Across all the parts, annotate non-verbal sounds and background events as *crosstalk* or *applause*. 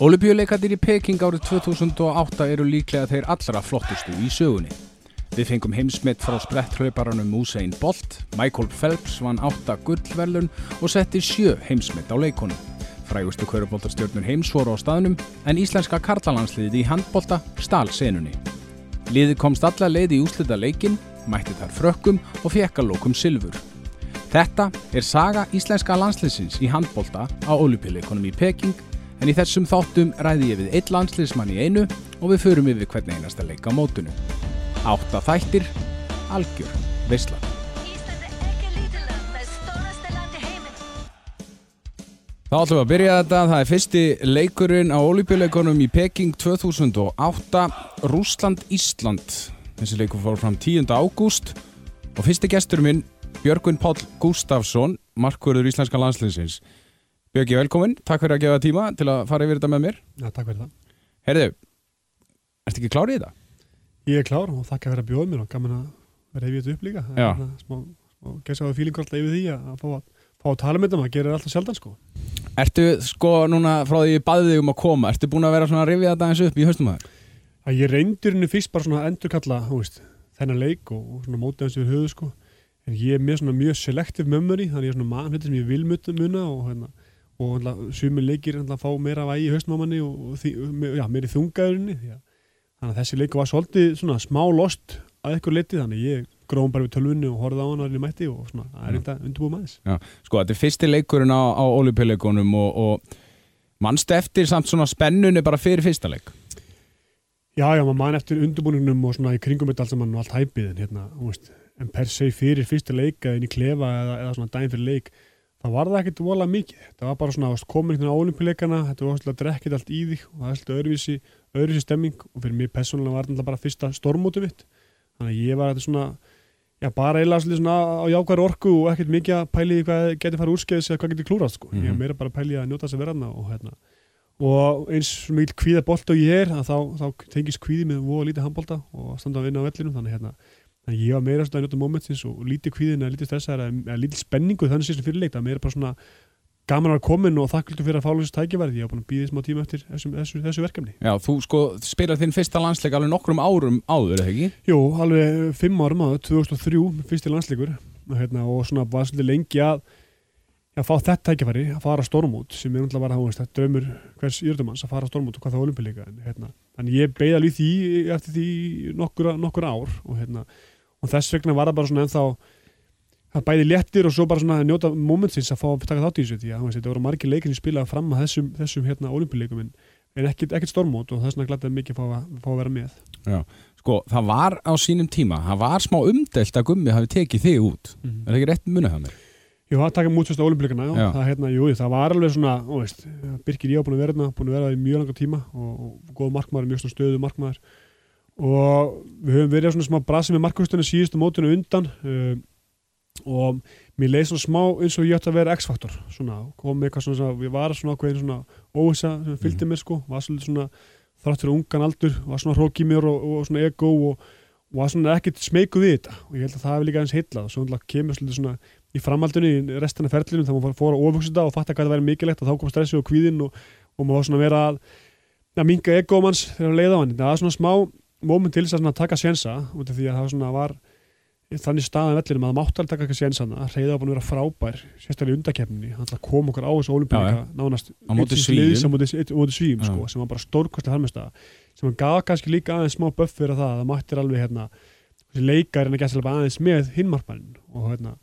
Olubíuleikarnir í Peking árið 2008 eru líklega þeir allra flottustu í sögunni. Við fengum heimsmitt frá spretthlauparanum Usain Bolt, Michael Phelps vann 8 gullverlun og setti 7 heimsmitt á leikonum. Frægustu kvöruboltarstjörnur heims voru á staðnum en íslenska karlalandsliði í handbolta stál senunni. Liði komst alla leið í úslita leikin, mætti þar frökkum og fekk að lókum silfur. Þetta er saga íslenska landsliðsins í handbolta á olupillekonum í Peking en í þessum þáttum ræði ég við eitt landsliðsmann í einu og við förum yfir hvernig einasta leika mótunum. Átta þættir, algjör, heiminum. Þá ætlum við að byrja þetta. Það er fyrsti leikurinn á olífjuleikunum í Peking 2008, Rúsland-Ísland. Þessi leikur fór fram 10. ágúst og fyrsti gestur minn, Björgvin Páll Gustafsson, markverður íslenska landsliðsins. Björgi, velkomin. Takk fyrir að gefa tíma til að fara yfir þetta með mér. Já, takk fyrir það. Herðu, ertu ekki klárið í þetta? Ég er klár og þakka fyrir að bjóða mér og gaman að vera hefðið þetta upp líka. Það er Já. Smá, og gæsa á fílingur alltaf yfir því að, að fá, að fá að tala með þetta, maður gerir alltaf sjaldan sko. Ertu sko núna frá því ég baði þig um að koma, ertu búin að vera svona að rifja þetta eins upp í aður? Að ég reyndur henni fyrst bara svona að endurkalla, þennan leik og, og svona mótið hans yfir höfu sko. En ég er með svona mjög selective memory, þannig ég er svona maður hluti sem ég vil muna og hérna, og sumir leikir fá meira vægi í haustum á manni og, og já, meiri þungaðurinni. Þannig að þessi leiku var svolítið svona smá lost að eitthvað liti, þannig ég gróðum bara við tölvunni og horfði á hann í mætti og svona, það er þetta undirbúið maður. Sko, þetta er fyrsti leikurinn á, á olífjuleikunum og, og mannstu eftir samt svona spennunni bara fyrir fyrsta leik? Já, já, maður man eftir undirbúningnum og svona í kringum þetta allt saman og allt hæpið en hérna, þú veist, en per se fyrir fyrsta leika inn í klefa eða, eða svona daginn fyrir leik, það var það ekkert vola mikið, það var bara svona, þú veist, komin hérna á olimpileikana, þetta var svona að drekkið allt í þig og það er alltaf öðruvísi, öðruvísi stemming. Og fyrir mig persónulega var þetta bara fyrsta stormóti mitt, þannig að ég var þetta svona, já, bara svolítið svona á jákvæður orku og ekkert mikið að pæli hvað geti farið úrskeiðis eða hvað geti klúrast, sko, ég Mhm. er meira bara að pæli að njóta þess að vera þarna og hérna, og eins mikil kvíða bolt og ég er að þá, þá tengist kvíði með á þannig ég var meira svona að njóta momentsins og lítið kvíðin eða lítið stressaðar eða, lítið spenningu þannig sem fyrirleik það er meira bara svona gaman að komin og þakklúttu fyrir að fá lósist tækifærið ég var búin að býða smá tíma eftir þessu, þessu, þessu verkefni. Já, þú sko spilar þinn fyrsta landsleik alveg nokkrum árum áður, eða ekki? Jú, alveg fimm árum áður, 2003 fyrsti landsleikur. Og, hérna, og svona var svolítið lengi að að fá þetta tækifæri, að fara stormút sem er bara að þetta draumur hvers írdumanns að fara stormút og hvað það er olimpíuleika en hérna, þannig ég beigði alveg í því eftir því nokkur, nokkur ár og hérna, og þess vegna var það bara svona ennþá það bæði léttir og svo bara svona að njóta momentsins að fá að taka þátt í þessu því að þetta voru margir leikir sem spilaði fram að þessum, þessum hérna olimpíuleikum en, en ekkert, ekkert stormút og þess vegna glættaði mikið að fá að, vera með Sko, það var á sínum tíma, það var smá umdelt að Gummi hafi tekið þig út. mm Er það ekki rétt munið það mér? Jú, það taka mútfyrst á olimpíuleikana, já. Já. Það, hérna, jú, það var alveg svona, þú veist, Birkir ég á búin að vera hérna, búin að vera það í mjög langa tíma og, og góð markmaður, mjög stöðu markmaður og við höfum verið svona smá brasi með markvæstunni síðustu mótinu undan uh, og mér leið svona smá eins og ég ætti að vera X-faktor, svona, kom eitthvað svona, ég var svona ákveðin svona óvisa sem fylgdi mér sko, var svolítið svona þrátt fyrir ungan aldur, var svona hrók í mér og, og svona ego og, og var svona ekkert smeyku við þetta. Og ég held að það hefði líka eins heitlað og svo kemur svolítið svona í framhaldinu í restina ferlinu þá maður fór að ofugsa þetta og fatta hvað það væri mikilvægt og þá kom stressi og kvíðin og, og maður var svona að vera að, minga ego manns þegar að leiða á hann. Það var svona smá moment til þess að taka sjensa út af því að það var þannig staðan vellinum að það mátt alveg taka eitthvað sjensana reyða búin að vera frábær sérstaklega í undakefninni hann koma okkur á þessu Já, olimpíuleika nánast móti Svíum. sko, sem var bara stórkostlega harmestæða sem hann gaf kannski líka aðeins smá buff fyrir það að það mættir alveg hérna þessi leikar en að geta aðeins með hinmarkmannin og hérna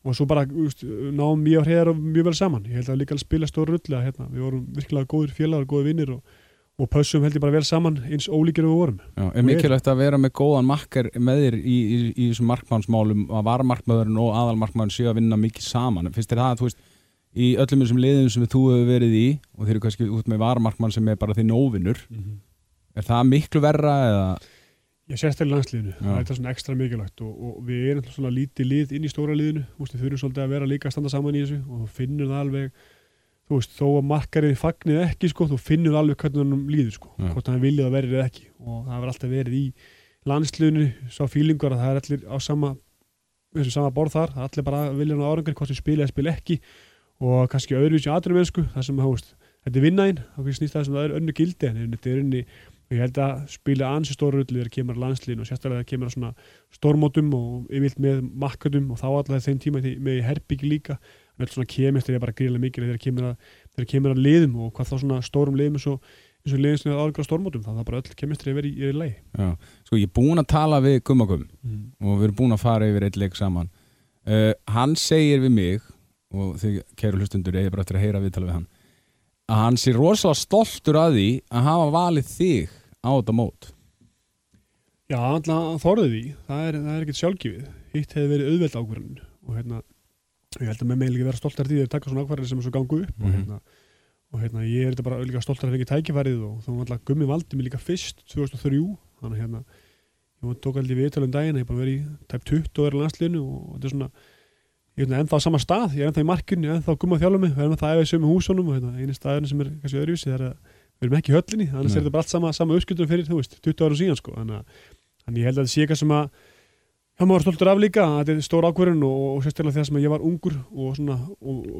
og svo bara náum mjög hreðar og mjög vel saman. Ég held að líka að spila stóru rulli hérna, við vorum virkilega góður félagar, góður vinnir og, og pössum held ég bara vel saman eins ólíkir við vorum Já, er mikilvægt að vera með góðan makkar með þér í, í, í þessum markmannsmálum að varamarkmaðurinn og aðalmarkmaðurinn séu að vinna mikið saman. Finnst þér það að þú veist í öllum þessum liðum sem þú hefur verið í og þeir eru kannski út með varamarkmann sem er bara þinn óvinnur. Er það miklu verra eða? Sést til landsliðinu, Já. það er svona ekstra mikilvægt og, og við erum svona lítið lið inn í stóra liðinu, þú veist, við þurfum svolítið að vera líka að standa saman í þessu og þú finnur það alveg, þú veist, þó að markarið fagnið ekki, sko, þú finnur alveg hvernig hann líður, sko, Já. hvort hann viljið að verið eða ekki og það hefur alltaf verið í landsliðinu, sá fílingur að það er allir á sama, þessu sama borð þar, allir bara vilja á árangur, hvort sem spila eða spila ekki og kannski öðruvísi aðrum mennsku, það sem, þú veist, þetta er vinnaðinn, þá snýst það sem það er önnu gildi en þetta er unni og ég held að spila ansi stóru öllu þegar kemur að landslíðin og sérstaklega þegar kemur svona stórmótum og yfirlt með makkatum og þá allavega þeim tíma með herbyggi líka öll svona kemist er bara gríðlega mikil þegar kemur að, kemur að liðum og hvað þá svona stórum liðum eins og, eins og liðin sem er álega stórmótum þá það bara öll kemist er verið í, í lei Já. Sko ég er búinn að tala við Gummakum mm. og við erum búin að fara yfir eitt leik saman. Uh, hann segir við mig og þið kæru hlustundur eða bara eftir að heyra viðtala við hann að hann sé rosalega stoltur að því að hafa valið þig á þetta mót. Já, alltaf þorðið því, það er, það er ekkert sjálfgefið. Hitt hefði verið auðveld ákvarðin og hérna, ég held að með mig líka vera stoltar því að taka svona ákvarðin sem er svo gangu upp og Mhm. hérna, og hérna, ég er þetta bara líka stoltar að fengi tækifærið og þá var alltaf gummi valdi mig líka fyrst 2003, þannig að hérna ég tók aldrei viðtölu um daginn, ég er bara verið í tæp 20 og er í landsliðinu og þetta er svona ég er ennþá á sama stað, ég er ennþá í markinu ég er ennþá að gumma þjálfum mig, við erum ennþá að æfa í sömu húsunum og hérna, eini staðurinn sem er kannski öðruvísi það er að við erum ekki í höllinni, annars Nei. er þetta bara allt sama, sama uppskildum fyrir, þú veist, 20 ára síðan sko, þannig að ég held að þetta sé eitthvað sem að hann var stoltur af líka, að þetta er stór ákvörðun og, og sérstaklega þegar sem ég var ungur og svona,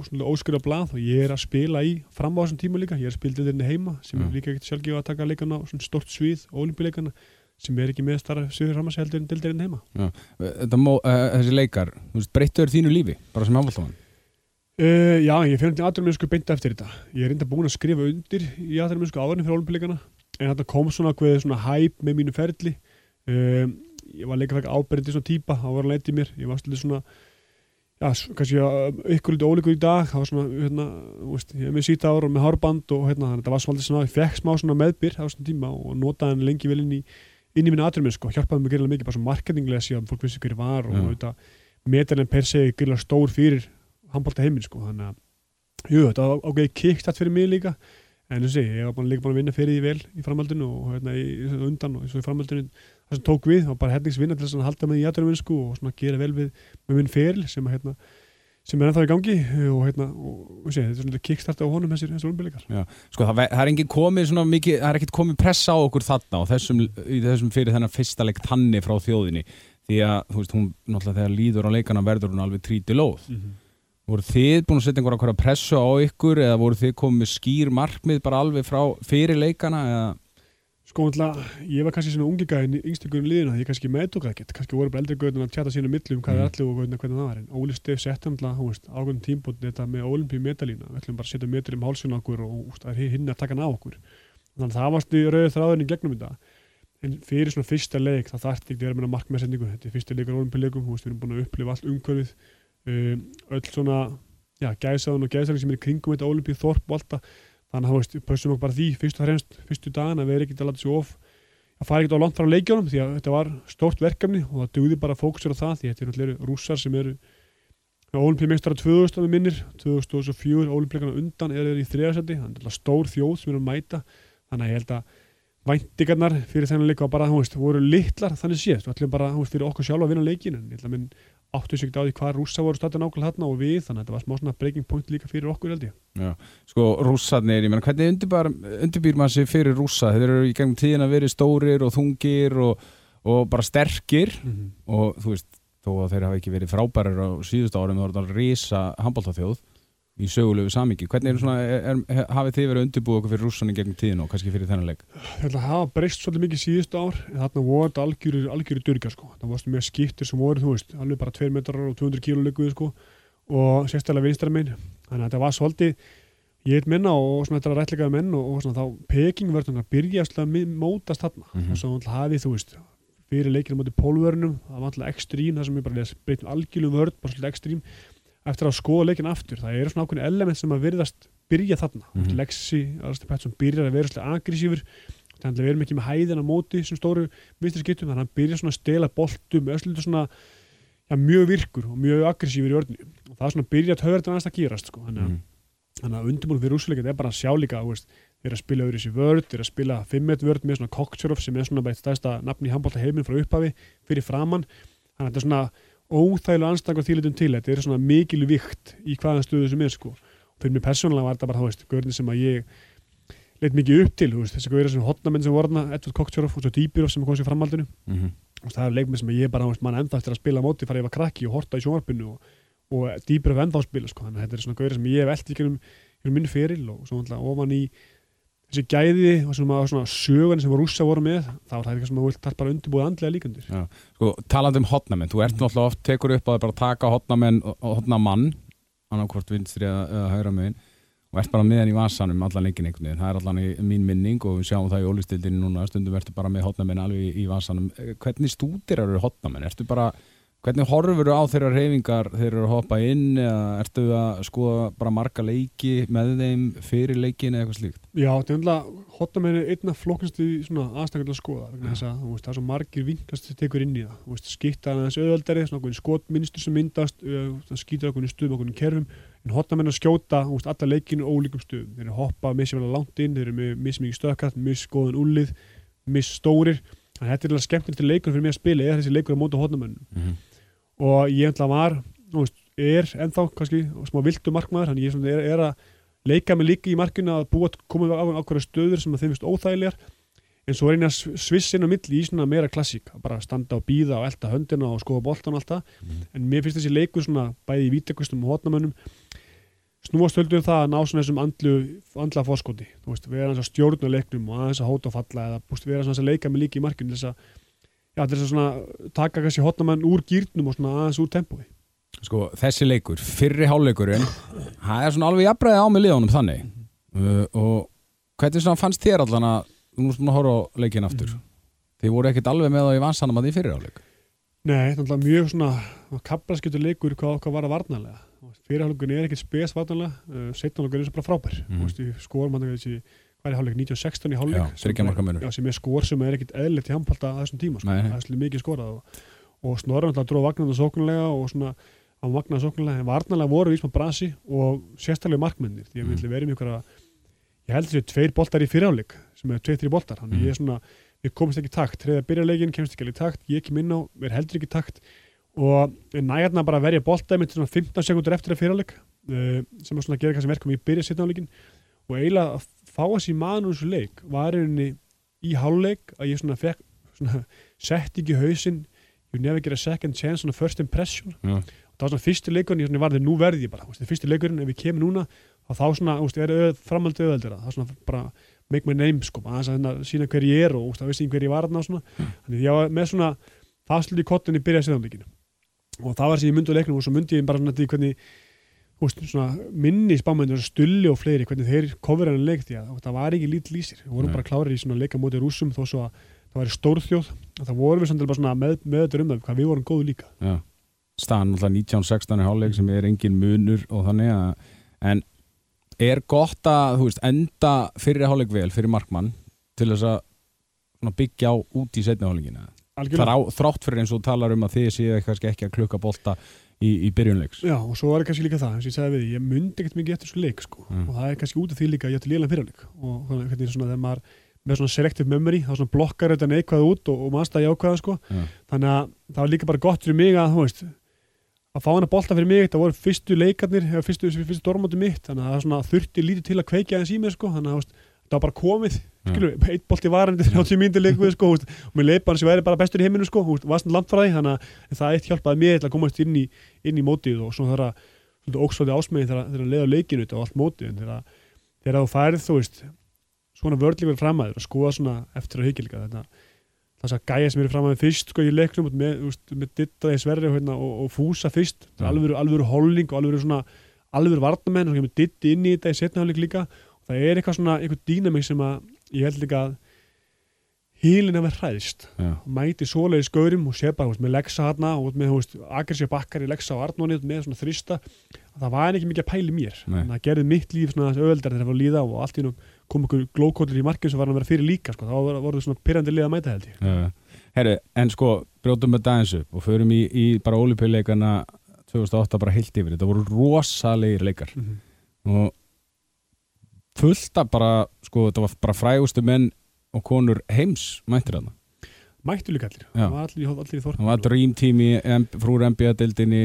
svona óskurða blað og ég er að spila í fram á þessum tíma líka, ég er að spila dildirinn heima sem Já. er líka ekkert sjálfgjöf að taka leikana á svona stort svið, ólimpileikana sem er ekki með starra sviður fram að segja heldur en dildirinn heima. þetta mó, uh, þessi leikar, breyttuður þínu lífi bara sem handbóltamann Uh, já, ég fyrir til aðrumunsku beint eftir þetta. Ég er reynda búin að skrifa undir í aðrumunsku áðurinn fyrir ólimpileikana en þetta kom svona hvað svona ég var leika fekk ábyrjandi svona típa, það var leitt í mér. Ég var svolítið svona, já, kannski ykkur lítið ólíkur í dag. Það var svona, hérna, veist, ég er með síta ára og með hárband og hérna, þannig að þetta var svolítið svona, ég fekk smá svona meðbyr á svona tíma og notaði hann lengi vel inn í, inn í mínu aðrumunsku og hjálpaði mig gerilega mikið bara svona marketinglega síðan fólk vissi hver ég var og Já. þetta metalinn per se gerilega stór fyrir handbólta heiminn sko þannig að jú, þetta var ágæði kickstart fyrir mig líka en sé, ég var bara líka búin að vinna fyrir því vel í framhaldinu og hérna í, undan og í framhaldinu það sem tók við, var bara hefningsvinna til þess að halda með í aðdurumvinsku og svona gera vel við með minn feril sem hérna sem er ennþá í gangi og hérna og, og sé, þetta er svona kickstart á honum þessir, umbyggleikar sko það, það er engin komið mikið er komið pressa á okkur þarna og þessum, þessum fyrir þennan fyrsta leik tanni frá þjóðinni. Því að þú veist hún náttúrulega þegar líður á leikana verður hún alveg tríti lóð. Voru þið búin að setja einhverja pressu á ykkur eða voru þið komið skýr markmið bara alveg frá fyrir leikana eða Sko, alltaf, ég var kannski svona ungi gæðin í yngstökunum liðina, ég kannski meðtók það ekkert, kannski voru bara eldri gauðin að tjata sínu milli um hvað Mm. er allir og hvernig, hvernig það var, en Óli Steff sett alltaf, þú veist, ákveðin tímbútt þetta með olimpíu metalína, við ætlum bara að setja metur um hálsinn á okkur og úst, það er hinn að taka hann á okkur. Þannig að það varst í rauðu þráðin í gegnum þetta. En fyrir svona fyrsta leik, það þarf ekki að vera með markmæðsendingu, að þannig að, þú veist, pössum okkur bara því fyrst og fremst, fyrstu dagana, við erum ekki að láta sig of að fara ekkert á langt frá leikjónum því að þetta var stórt verkefni og það dugði bara að fókusera á það því að þetta eru náttúrulega rússar sem eru olimpíumeistara 2000 með minnir. 2004 olimpíuleikana undan eru í þriðarsæti, þannig að þetta er stór þjóð sem eru að mæta, þannig að ég held að væntingarnar fyrir þennan leik var bara, þú veist, voru litlar þannig séð, þú ætlum bara, þú veist, fyrir okkur sjálf að vinna leikin en ég held að minn áttu sig ekki á því hvað rússa voru stættan nákvæmlega þarna og við, þannig að þetta var smá svona breaking point líka fyrir okkur held ég. sko rússarnir, ég meina hvernig undirbýr, maður sig fyrir rússa? Þeir eru í gegnum tíðin að verið stórir og þungir og, og bara sterkir. Og þú veist, þó að þeir hafa ekki verið frábærir á síðustu árum þá er þetta risa handbóltaþjóð í sögulegu samingi, hvernig er svona er, er, hafið þið verið undirbúið okkur fyrir rússanir gegnum tíðin og kannski fyrir þennan leik Þetta hafa breyst svolítið mikið síðustu ár en þarna voru þetta algjörir, algjörir dyrkja sko. það varstu með skiptir sem voru, þú veist alveg bara 2 metrar og 200 kíló líkuði sko. og sérstaklega vinstra minn þannig að þetta var svolítið ég heit minna og svona þetta er rættleikaði menn og, og svona þá Peking verður að byrja að mi- mótast þarna Mhm. og svo hafið þú veist fyrir leikinu moti pólvörnum það var alltaf ekstrím, það sem ég bara les breytum algjörum vörð, bara svolítið ekstrím eftir að skoða leikin aftur, það eru svona ákveðin element sem að virðast byrja þarna mm Mhm. Lexi, Alistair Pettersson byrjar að vera svolítið agressífur þannig að við erum ekki með hæðina móti sem stóru vinstri skiptum, þannig að hann byrjar svona að stela boltum, öllítið svona ja, mjög virkur og mjög aggressífur í örni og það er svona að byrja að höfður þetta að gerast sko. þannig Mhm. þannig að undirbúin fyrir úsleikið er bara að sjá líka þeir að spila öðru þessi vörd, þeir eru að spila 5-1 vörd með svona Koktsjörf sem er svona eitt stæðsta nafn í handbólta heiminn frá upphafi fyrir framann þannig að þetta er svona óþægilega anstæðingar þýlitum til. Þetta er svona mikil vikt í hvaðan stöðu sem er sko. Og fyrir mig persónulega var þetta bara, þú veist, görðin sem að ég leitt mikið upp til, veist, þessi görðin sem hotnamenn sem voru þarna, Edvard Koktsjörf og svo Dýbjörf sem kom sér framhaldinu. Mhm. og það er leikmenn sem ég bara, veist, mann ennþá eftir að spila móti, fara ég var krakki og horta í sjónvarpinu og, og af ennþá spila, sko, þannig að þetta er svona gauðir sem ég hef eld í gennum, í minn feril og svo ofan í þessi gæði og svona, svona sögun sem rússa voru með þá er það eitthvað sem þú vilt bara undirbúið andlega líkandur Sko, talandi um hotnamenn, þú ert náttúrulega oft tekur upp að bara taka hotnamenn og hotnamann annarkvort vinstri eða, hægra megin og ert bara með hann í vasanum allan leikin einhvern veginn, það er allan í mín minning og við sjáum það í ólistildinni núna. Stundum ertu bara með hotnamenn alveg í vasanum. Eh, hvernig stúdir eru hotnamenn, ertu bara hvernig horfur á þeirra reyfingar þeir eru að hoppa inn eða ertu að skoða bara marga leiki með þeim fyrir leikin eða eitthvað slíkt? Já, þetta er umlað hotamenn er einna flokknast í svona aðstækjum að skoða vegna þess að þú veist, það er svo margir vinkast sem tekur inn í það. Þú veist, skipta hann aðeins auðvöldari svona okkur skotminnstur sem myndast það skýtur okkur í stuðum okkur í kerfum. En hotamenn að skjóta, þú veist, alla leikinu ólíkum stuðum þeir eru að hoppa misjaflega langt inn þeir eru með mismikið stöðkast, og ég ætla var veist, er ennþá kannski smá vildu markmaður, þannig ég er, er að leika mig líka í markinu að búa koma á ákveða stöður sem að þeim finnst óþægilegar. En svo er eina sviss inn á milli í svona meira klassík, að bara standa og býða og elda höndina og skoða boltan og allt það. Mhm. en mér finnst þessi leikur svona bæði í vítakustum og hotnamönnum snúast höldum það að ná svona þessum andlu, andla fórskoti, þú veist, vera aðeins að stjórna leiknum og aðeins að hóta og falla eða búst, vera aðeins að leika mig líka í markinu þess að já, þess að svona taka kannski hotnamenn úr gýrnum og svona aðeins úr tempói. Sko, þessi leikur, fyrri hálfleikurinn það er svona alveg jafnbreiði á mig liðanum þannig. Uh, og hvernig svona fannst þér allan að þú múst að horfa á leikin aftur? Mhm. þið voru ekkert alveg með þá í vansanum að því fyrri hálfleik? Nei, þetta er náttúrulega mjög svona kaplaskjötu leikur hvað okkar var að varnalega fyrirhálfleikurinn er ekkert spes varnalega uh, setjanleikurinn er svo bara frábær. Mm. við skorum hann þessi hvað er hálfleik, 1916 í hálfleik? Já, sem er skor sem er ekkert eðlilegt í handbalta að þessum tíma sko. Það er svolítið mikið skorað og, og snorra náttúrulega dróð vagnarna sóknulega og svona á magnaða sóknulega en varnalega voru við í smá brasi og sérstaklega markmennir því að við ætlum verið að ég held þessi tveir boltar í fyrirháleik sem er tveir, þrjir boltar. Þannig Mhm. ég er svona, við komumst ekki takt. Treða byrjarleikin, kemst ekki alveg takt, ég kem inn á er heldur ekki takt. Og nægarna bara verja bolta með svona 15 sekundur eftir að er að að þessi maður þessu leik var einni í háluleik að ég svona fekk svona, sett ekki hausinn. You never get a second chance, svona first impression. Já. og það var svona fyrsti leikurinn, ég svona var þeir nú verði ég bara, þú veist, fyrsti leikurinn, ef við kemur núna þá þá svona, veist, er auð, framhaldið auðveldir það er svona bara make my name sko, aðeins að hérna sína hver ég er og það vissi ég hver ég var þarna og svona, þannig ég var með svona fastlut í kottinni byrjaði séðanleikinu og það var sem ég myndi á leiknum og svo myndi ég bara svona því hvernig svona minni spámyndir stulli og fleiri, hvernig þeir kofur henni leik því að það var ekki lítið lýsir við vorum Nei. bara klárir í svona leika móti rússum þó svo að það væri stórþjóð. Og það vorum við alveg bara svona með, með þetta um það hvað við vorum góðu líka. Já. staðan alltaf 1916 í hálfleik sem er engin munur og þannig að en er gott að veist, enda fyrri hálfleik vel fyrir markmann til þess að svona, byggja á út í setni hálfleikina? Þrátt fyrir eins og talar um að þið séu ekki að klukka bolta í, í byrjunleiks Já, og svo var það kannski líka það, eins og ég sagði við ég myndi ekkert mikið eftir þessu leik, sko, Mm. og það er kannski út af því líka að ég ætti lélega fyrirleik og þannig hvernig svona þegar maður með svona selective memory, þá svona blokkar þetta neikvæð út og, og mannstæði ákvæða, sko, Já. þannig að það var líka bara gott fyrir mig að, veist, að fá hann að bolta fyrir mig, það voru fyrstu leikarnir, eða fyrstu, fyrstu dormóti mitt, þannig að það þurfti lítið til að kveikja aðeins í mér, sko, þannig að, það var bara komið. Skilur, eitt bolti varandi 30 mínútur leiku, sko, veist, og mér leipa hann sem væri bara bestur í heiminu, sko, veist, var svona langt frá því, þannig að það eitt hjálpaði mér til að komast inn í, inn í mótið og svona þar að óksvöldi ásmegin þegar að leiða leikinu og allt mótið en þegar, þú færið þú veist svona vörðlíkur framæður að skoða svona eftir að hyggja líka þetta þess að gæja sem eru framæður fyrst sko í leiknum með, með dittaði sverri hérna, og, og fúsa fyrst Já. alvöru, alvöru holning og alvöru svona alvöru varnamenn og ditti inn í þetta í setna hálfleik líka og það er eitthvað svona eitthvað dýnamik sem að ég held líka að hílinn hefur hræðist mæti svoleiði skaurum og sé bara með leggsa hana og með aggressíu bakkar í leggsa á Arnóni með svona þrista það var ekki mikið að pæli mér. Nei. það gerði mitt líf svona öðvöldar þegar það var að líða og allt í nú kom okkur glókóllur í markið sem var að vera fyrir líka sko. þá voru voru svona pyrrandi lið að mæta held ég. Uh, herru, en sko brjótum við dagins upp og förum í, í bara ólipjuleikana 2008 bara heilt yfir. Þetta voru rosalegir leikar. Mm og fullt af bara sko þetta var bara frægustu menn og konur heims mættir þarna. Mættu líka allir, það var allir, í- allir í þorp það var Dream Team í frúr NBA-dildinni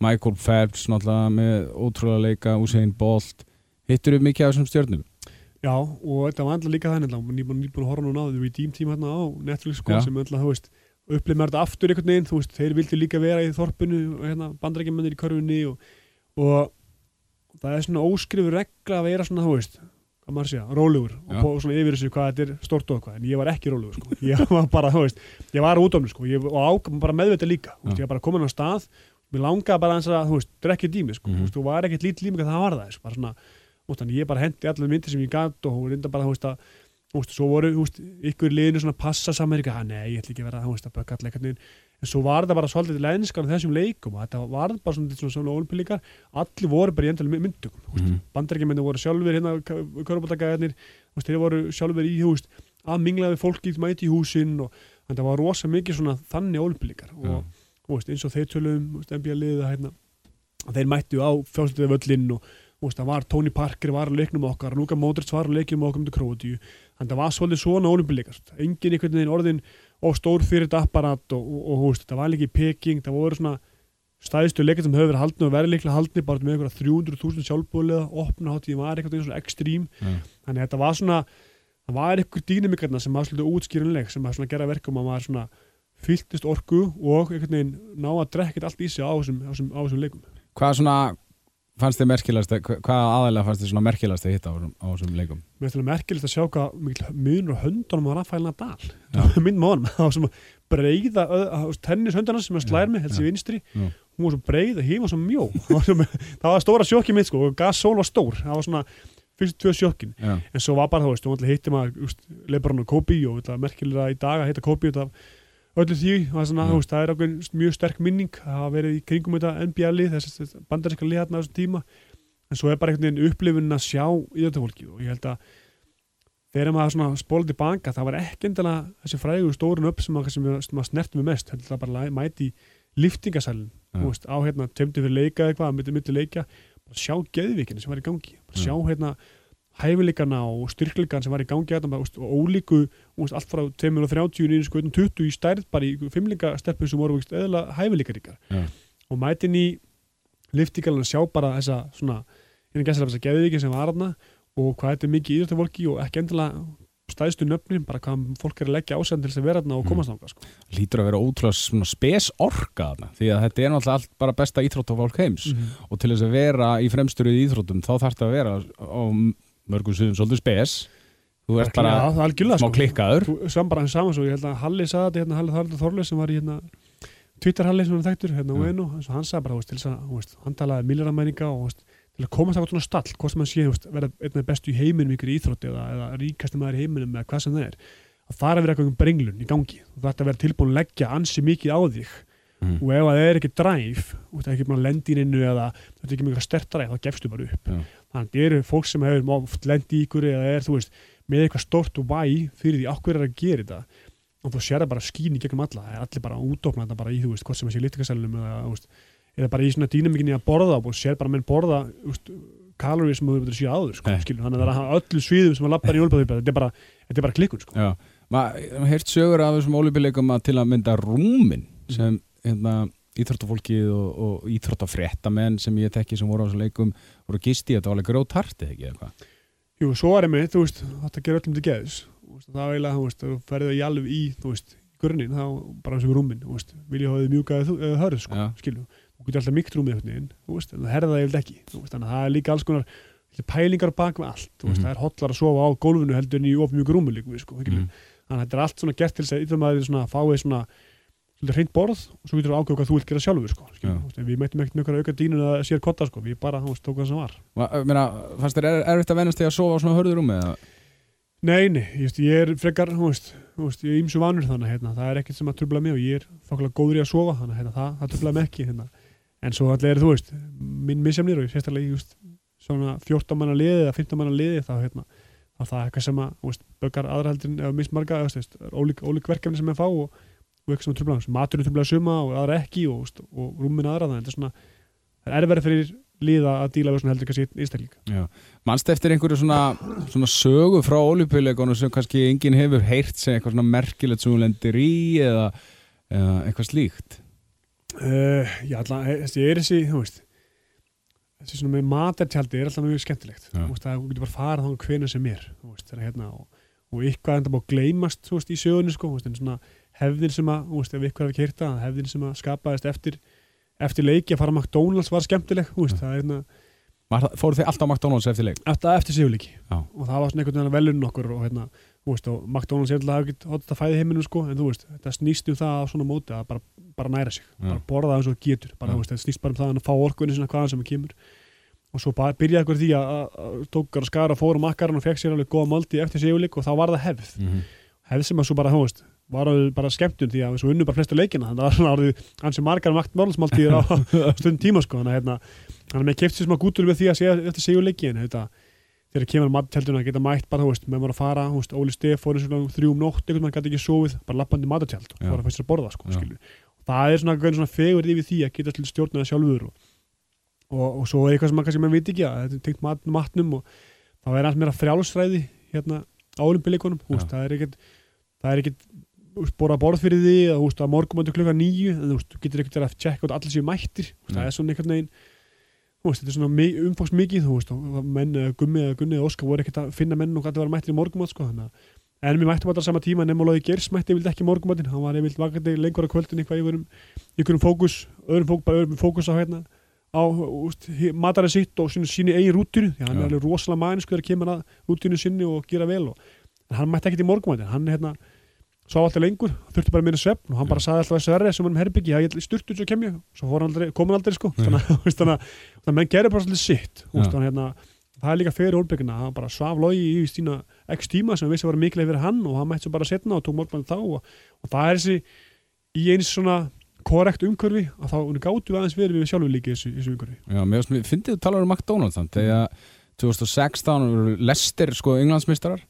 Michael Phelps náttúrulega með ótrúlega leika Usain Bolt. Hittur við mikið af þessum stjörnum? Já, og þetta var alltaf líka þannig nýbúin nýbúin að horfa núna á því Redeem Team hérna á Netflix sko, sem alltaf, þú veist upplið mér þetta aftur einhvern veginn, þú veist, þeir vildi líka vera í þorpinu og hérna, bandrækjumennir í körfunni og, og það er svona óskrifur regla að vera svona, þú veist hvað maður sé, rólegur Já. og på, svona yfir þessu hvað þetta er stort og eitthvað. En ég var ekki rólegur, sko, *laughs* ég var bara, þú veist ég var út á mig, sko, ég var á, bara meðvita líka þú veist, ég var bara komin á stað. Mér langaði bara að, þú veist, drekki dými, sko, Mhm. þú veist, og var ekkert lítið lími hvað það var það, sko, bara svona, þú þannig ég bara hendi allir myndir sem ég gat og hún reynda bara, þú veist, að þú veist, svo voru, þú veist, ykkur liðinu svona passa saman eitthvað, "Ha, nei, ég ætla ekki að vera, þú veist, að bögga allir en svo var það bara svolítið lenskan á þessum leikum þetta var bara svona, svona, svona olimpílíkar allir voru bara í endalum myndugum mm Mhm. bandarækjumenni voru sjálfur hérna körubátakaðarnir, þeir voru sjálfur í veist, að mingla við fólki mæti í húsin og þetta var rosa mikið svona þannig olimpílíkar og veist, eins og þeir tölum NBA liða hérna, að þeir mættu á fjálstöðu völlinn og veist, það var Tony Parker var á leiknum okkar, Luka Modric var á leiknum okkar um til Króatíu, þannig að það var svolítið svona olimpílíkar, engin einhvern veginn orðin og stór fyrir þetta apparat og, og, og veist, það var líka í Peking, það voru svona stæðistu leikar sem höfðu verið haldni og verið líklega haldni bara með einhverja 300.000 sjálfbúliða opna hátíð var eitthvað svona ekstrím Já. þannig að þetta var svona það var eitthvað dýnamikarna sem var svolítið útskýrinleg sem var svona að gera verkum að maður svona fylltist orku og einhvern veginn ná að drekka þetta allt í sig á þessum leikum Hvað svona fannst þið merkilegast, hva- hvað aðalega fannst þið svona merkilegast að hitta á, þessum- á leikum? mér finnst það merkilegt að sjá hvað mikil munur á höndunum á Rafael Nadal. Já. *laughs* minn móðan, það var sem breiða tennishöndunum sem að slær mig, helst í vinstri. Já. hún var svo breið og híma svo mjó það *laughs* var, það var stóra sjokki mitt sko og Gasol var stór, það var svona fyrst tvö sjokkin, Já, en svo var bara veist, þú ætla hitti maður úst, Lebron og og merkilega í dag að hitta Kobe þetta öllu því, það er, svona, veist, það er okkur mjög sterk minning að hafa verið í kringum þetta NBA-lið, þess bandarinska lið hérna á þessum tíma, en svo er bara einhvern veginn upplifun að sjá íðjöndafólki og ég held að þegar maður svona spólið tilbaka, það var ekki endilega þessi frægu stórun upp sem maður, snerti mig mest, það bara að mæti í liftingasælun, á hérna tömdi fyrir leika eitthvað, að myndi myndi leika bara sjá geðvíkina sem var í gangi bara sjá hérna hæfileikana og styrkleikana sem var í gangi úst, og ólíku, allt frá 230 nýjum sko 20 í stærð bara í fimmleikastelpum sem voru eðla hæfileikaríkar Já. og mætin í liftingalana sjá bara þessa svona, hérna gæslega þessa geðvíki sem var hérna og hvað þetta er mikið íðrættafólki og ekki endilega stæðstu nöfnin, bara hvað fólk er að leggja ásæðan til þess að vera þarna og Mm. komast þangað sko. lítur að vera ótrúlega spes orka þarna, því að þetta er náttúrulega allt bara besta íþróttafólk heims og til þess að vera í fremstöru í íþróttum þá þarf þetta að vera á mörgum suðum svolítið spes þú ert bara það er algjörlega, smá sko. klikkaður Þú- saman svo, ég held að Halli þetta, hérna, Halli Þorvaldur Þorleif sem var í hérna, Twitter Halli sem var þekktur, hérna, Já. og einu, hann sagði bara, veist, að, veist, hann talaði milljaramæninga og, þú veist, til að komast það svona stall, hvort sem hann sé, verða einn af bestu í heiminum ykkur í íþrótti eða, eða ríkasti maður í heiminum eða hvað sem það er, að það er að vera eitthvað brenglun í gangi, þú þarf að vera tilbúin að leggja ansi mikið á þig Mm. og ef að það er ekki dræf, þú veist, ekki bara lendi í innu eða þú veist ekki mikið stert dræf, þá gefstu bara upp Já. Að það eru fólk sem hefur oft lendi í ykkur eða er, þú veist, með eitthvað stort og væ fyrir því okkur er að gera þetta og þú sér það bara skín í gegnum alla það er allir bara útofna þetta bara í, þú veist, hvort sem að sé lítikasælunum eða, þú veist, eða bara í svona dýnamikinni að borða og sér bara menn borða kalori sem þú hefur séð áður sko, Nei. skilur, þannig að það er að öllu sviðum sem að lappa í hjólpaðið, þetta þetta er bara klikkun sko. Maður heirt sögur af þessum ólípileikum að til að mynda rúmin sem hérna, íþróttafólkið og, og íþróttafréttamenn sem ég tekki sem voru á þessum leikum voru gisti, þetta var alveg grótartið ekki eitthvað Jú, svo er einmitt, þú veist, þetta gerir öllum til veist, það er eiginlega, þú veist, þú ferðið í alveg í, þú veist, í grunninn, þá bara sem rúmin, þú veist, vilja hafa þið mjúkaði eða hörð, sko, Já. skilju þú getur alltaf mikt rúmið en það herða það ekki, þú veist, þannig að það er líka alls konar pælingar bak með allt, þú veist, Mhm. það er hotlar að sofa á gólfinu heldur en í of mjög rúmi líka, sko, mm. mm. þannig að þetta er allt svona gert til þess að íþjóðmaður svona fáið svona svolítið hreint borð og svo getur þú ákveða hvað þú vilt gera sjálfur, sko, við mættum ekkert einhverja auka dýnun að sér kotta, sko, við bara, veist, tókum það sem var. Meina, fannst þér er, erfitt að venast því að sofa á svona hörðu rúmi eða? Nei, nei, ég, er frekar, þú veist, ég er ímsu vanur þannig, hérna, það er ekkert sem að trubla mig og ég er þokkulega góður í að sofa, þannig, hérna, það, það trubla mig ekki, hérna, en svo allir er, þú veist, minn misjamnir og ég sérstaklega, veist, svona 14 manna liði eða 15 manna liði, þá, hérna, það er eitthvað sem að, böggar aðrahaldin eða mismarga, ólík verkefni sem ég fá og, og eitthvað sem að trubla, maturinn trubla suma og aðra ekki og, og rúmin aðra, þannig, er svona, það er erfæri fyrir liða að díla við svona heldur kannski einstakling. Já. Manst eftir einhverju svona, svona sögu frá ólípileikunum sem kannski enginn hefur heyrt sem eitthvað svona merkilegt sem þú lendir í eða, eða eitthvað slíkt Uh, já, alltaf, þessi er þessi, þú veist þessi svona með matartjaldi er alltaf mjög skemmtilegt þú veist, að þú getur bara farið þá hvena sem er veist, hérna og, og eitthvað enda búið að gleymast, veist, í sögunni sko, veist, en svona hefðin sem að, þú veist, ef eitthvað hefur kyrta, hefðin sem að skapaðist eftir eftir leiki að fara á McDonalds var skemmtileg, þú veist, það er hérna það- Fóruð þið alltaf McDonalds eftir leik? eftir, eftir sigurleiki Já. og það var svona einhvern veginn velun okkur og hérna, þú veist, og McDonalds alltaf ekki hótt að fæði heiminum sko, en þú veist, þetta snýst um það á svona móti að bara, bara næra sig, Já. bara borða það eins og getur, bara, veist, þetta snýst bara um það að fá orkunni svona hvaðan sem það kemur og svo byrjaði ykkur því að, að, að tókar að skara fór og makkarinn og fekk sér alveg góða máldi eftir sigurleik og þá var það hefð Mm -hmm. hefð sem að svo bara, þú veist, var alveg bara skemmtun því að við svo unnu bara flestu leikina. Þannig að það var orðið ansi margar maktmálsmáltíðir *laughs* á stundum tíma sko. Þannig að hérna, þannig að mér kefti sér smá gútur við því að segja eftir sigurleiki en þetta þegar kemur matatjalduna að geta mætt bara, þú veist, með maður að fara, þú veist, Óli Stef fór eins og þrjúum nótt, einhvern veginn gæti ekki sofið bara lappandi matatjald og fór að fæst sér að borða sko, það er svona, svona fegur yfir því að geta til stjórna það sjálfur og, og, og svo er eitthvað sem maður kannski maður veit ekki að þetta er tengt mat, matnum og þá er allt meira frjálsræði hérna á Já. það er ekkert er borða borð fyrir því að veist, að morgumöndu klukka nýju en þú þú getur ekkert að tjekka út allir séu mættir Nei. það er svona einhvern veginn þetta er svona umfóks mikið menn, eh, Gummi eða Gunni eða Óskar voru ekkert að finna menn og gæti að vera mættir í morgumönd sko, en við mættum alltaf sama tíma nema Lóði Geirs mætti yfirleitt ekki morgumöndin hann var yfirleitt vakandi lengur á kvöldin eitthvað yfir um ykkurum fókus, öðrum fókus, bara öðrum fókus á hérna á úst, matarið sitt og sínu, sínu eigin rútinu því hann Já. er alveg rosalega mæninsku þegar kemur að rútinu sinni og gera vel og, en hann mætti ekkert í morgumætin hann hérna, svo alltaf lengur þurfti bara minna svefn og hann bara saði alltaf þessu verði sem hann um herbyggi, já ég sturtu svo kem ég. Svo aldrei, kom hann aldrei sko. Þannig að- *laughs* þú veist, þannig að þannig að menn gerir bara svolítið sitt hérna, það er líka fyrir Olbekina hann bara svaf logi í sína x tíma sem við vissi að vera mikilvæg fyrir hann og hann mætti svo bara setna og tók morgumætin þá og, og það er þessi í eins svona korrekt umhverfi að þá gáttu við aðeins verið við sjálfur líka í þessu, þessu umhverfi. Já, mér finnst- þið að tala um McDonalds þannig þegar 2016 voru Lester sko englandsmeistarar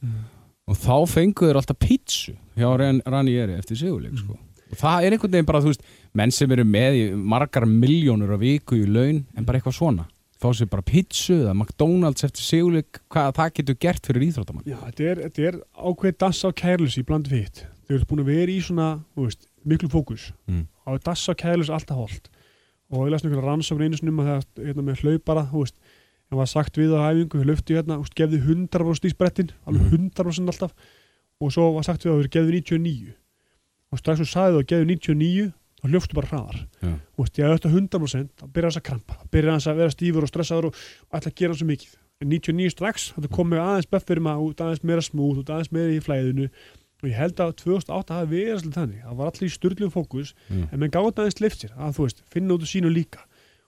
og þá fenguður alltaf pítsu hjá Ranieri eftir sigurleik sko. og það er einhvern veginn bara, þú veist menn sem eru með í margar miljónur á viku í laun en bara eitthvað svona fá sér bara pítsu eða McDonalds eftir sigurleik hvað það getur gert fyrir íþróttamann Já, þetta er, þetta er ákveðið dass á kærlus í bland við. Þau eru búin að vera í svona, þú veist, miklu fókus. Mm. Á dass á kærlus alltaf holt. Og ég las einhverja rannsókn einu sinni um að það, hérna með hlaupara, þú veist, en var sagt við á æfingu, löftu hérna, þú veist, gefðu 100% í sprettin, alveg Mhm. 100% alltaf. Og svo var sagt við að þau gefðu 99. Og strax þú sagði þú að gefðu 99, þá hljófstu bara hraðar. Já. Þú veist, ég auðvitað 100%, þá byrjar þess að krampa, þá byrjar þess að vera stífur og stressaður og ætla að gera svo mikið. En 99 strax, þetta kom með aðeins buffer maður út, aðeins meira smúð, út aðeins meira í flæðinu og ég held að 2008 hafi verið svolítið þannig, það var allir í styrlum fókus Já. en menn gáði aðeins lift sér, að þú veist, finna út úr sínu líka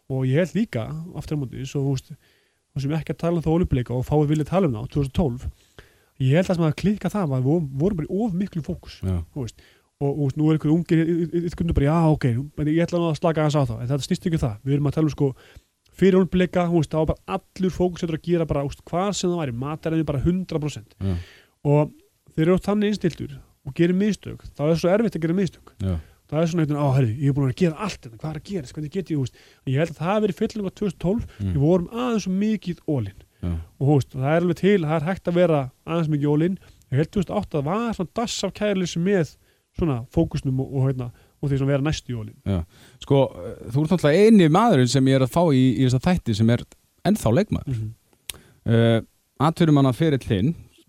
og ég held líka, aftur á móti, svo þú veist, þú sem ekki að tala um það ólupleika og fáið vilja tala um það á 2012 ég held að sem að klikka það var, við vorum- bara í of miklu fókus og, og nú er ykkur ungir ykkur bara, já ok, ég ætla að slaka á það en þetta snýst ekki um það, við erum að tala um sko fyrir veist, það var bara allur fókus að gera bara, veist, hvað sem það væri mataræðin bara 100% Já. og þeir eru þannig innstiltur og gerir mistök, þá er það svo erfitt að gera mistök. Já. Það er svona eitthvað, á herri, ég er búin að gera allt þetta, hvað er að gera, hvernig get ég, En ég held að það hafi verið fylling á 2012 Mm. við vorum aðeins svo mikið ólinn Já. og veist, það er alveg til, það er hægt að vera aðeins mikið ólinn, ég held 2008 að það var svona dass af kærleysi með svona fókusnum og, og, hérna, og því svona vera næst í ólinn Sko, eh, þú ert náttúrulega eini maðurinn sem ég er að fá í, í þessa þætti sem er ennþá leikmaður. Mm uh, Atvinnum hann að fyrir þinn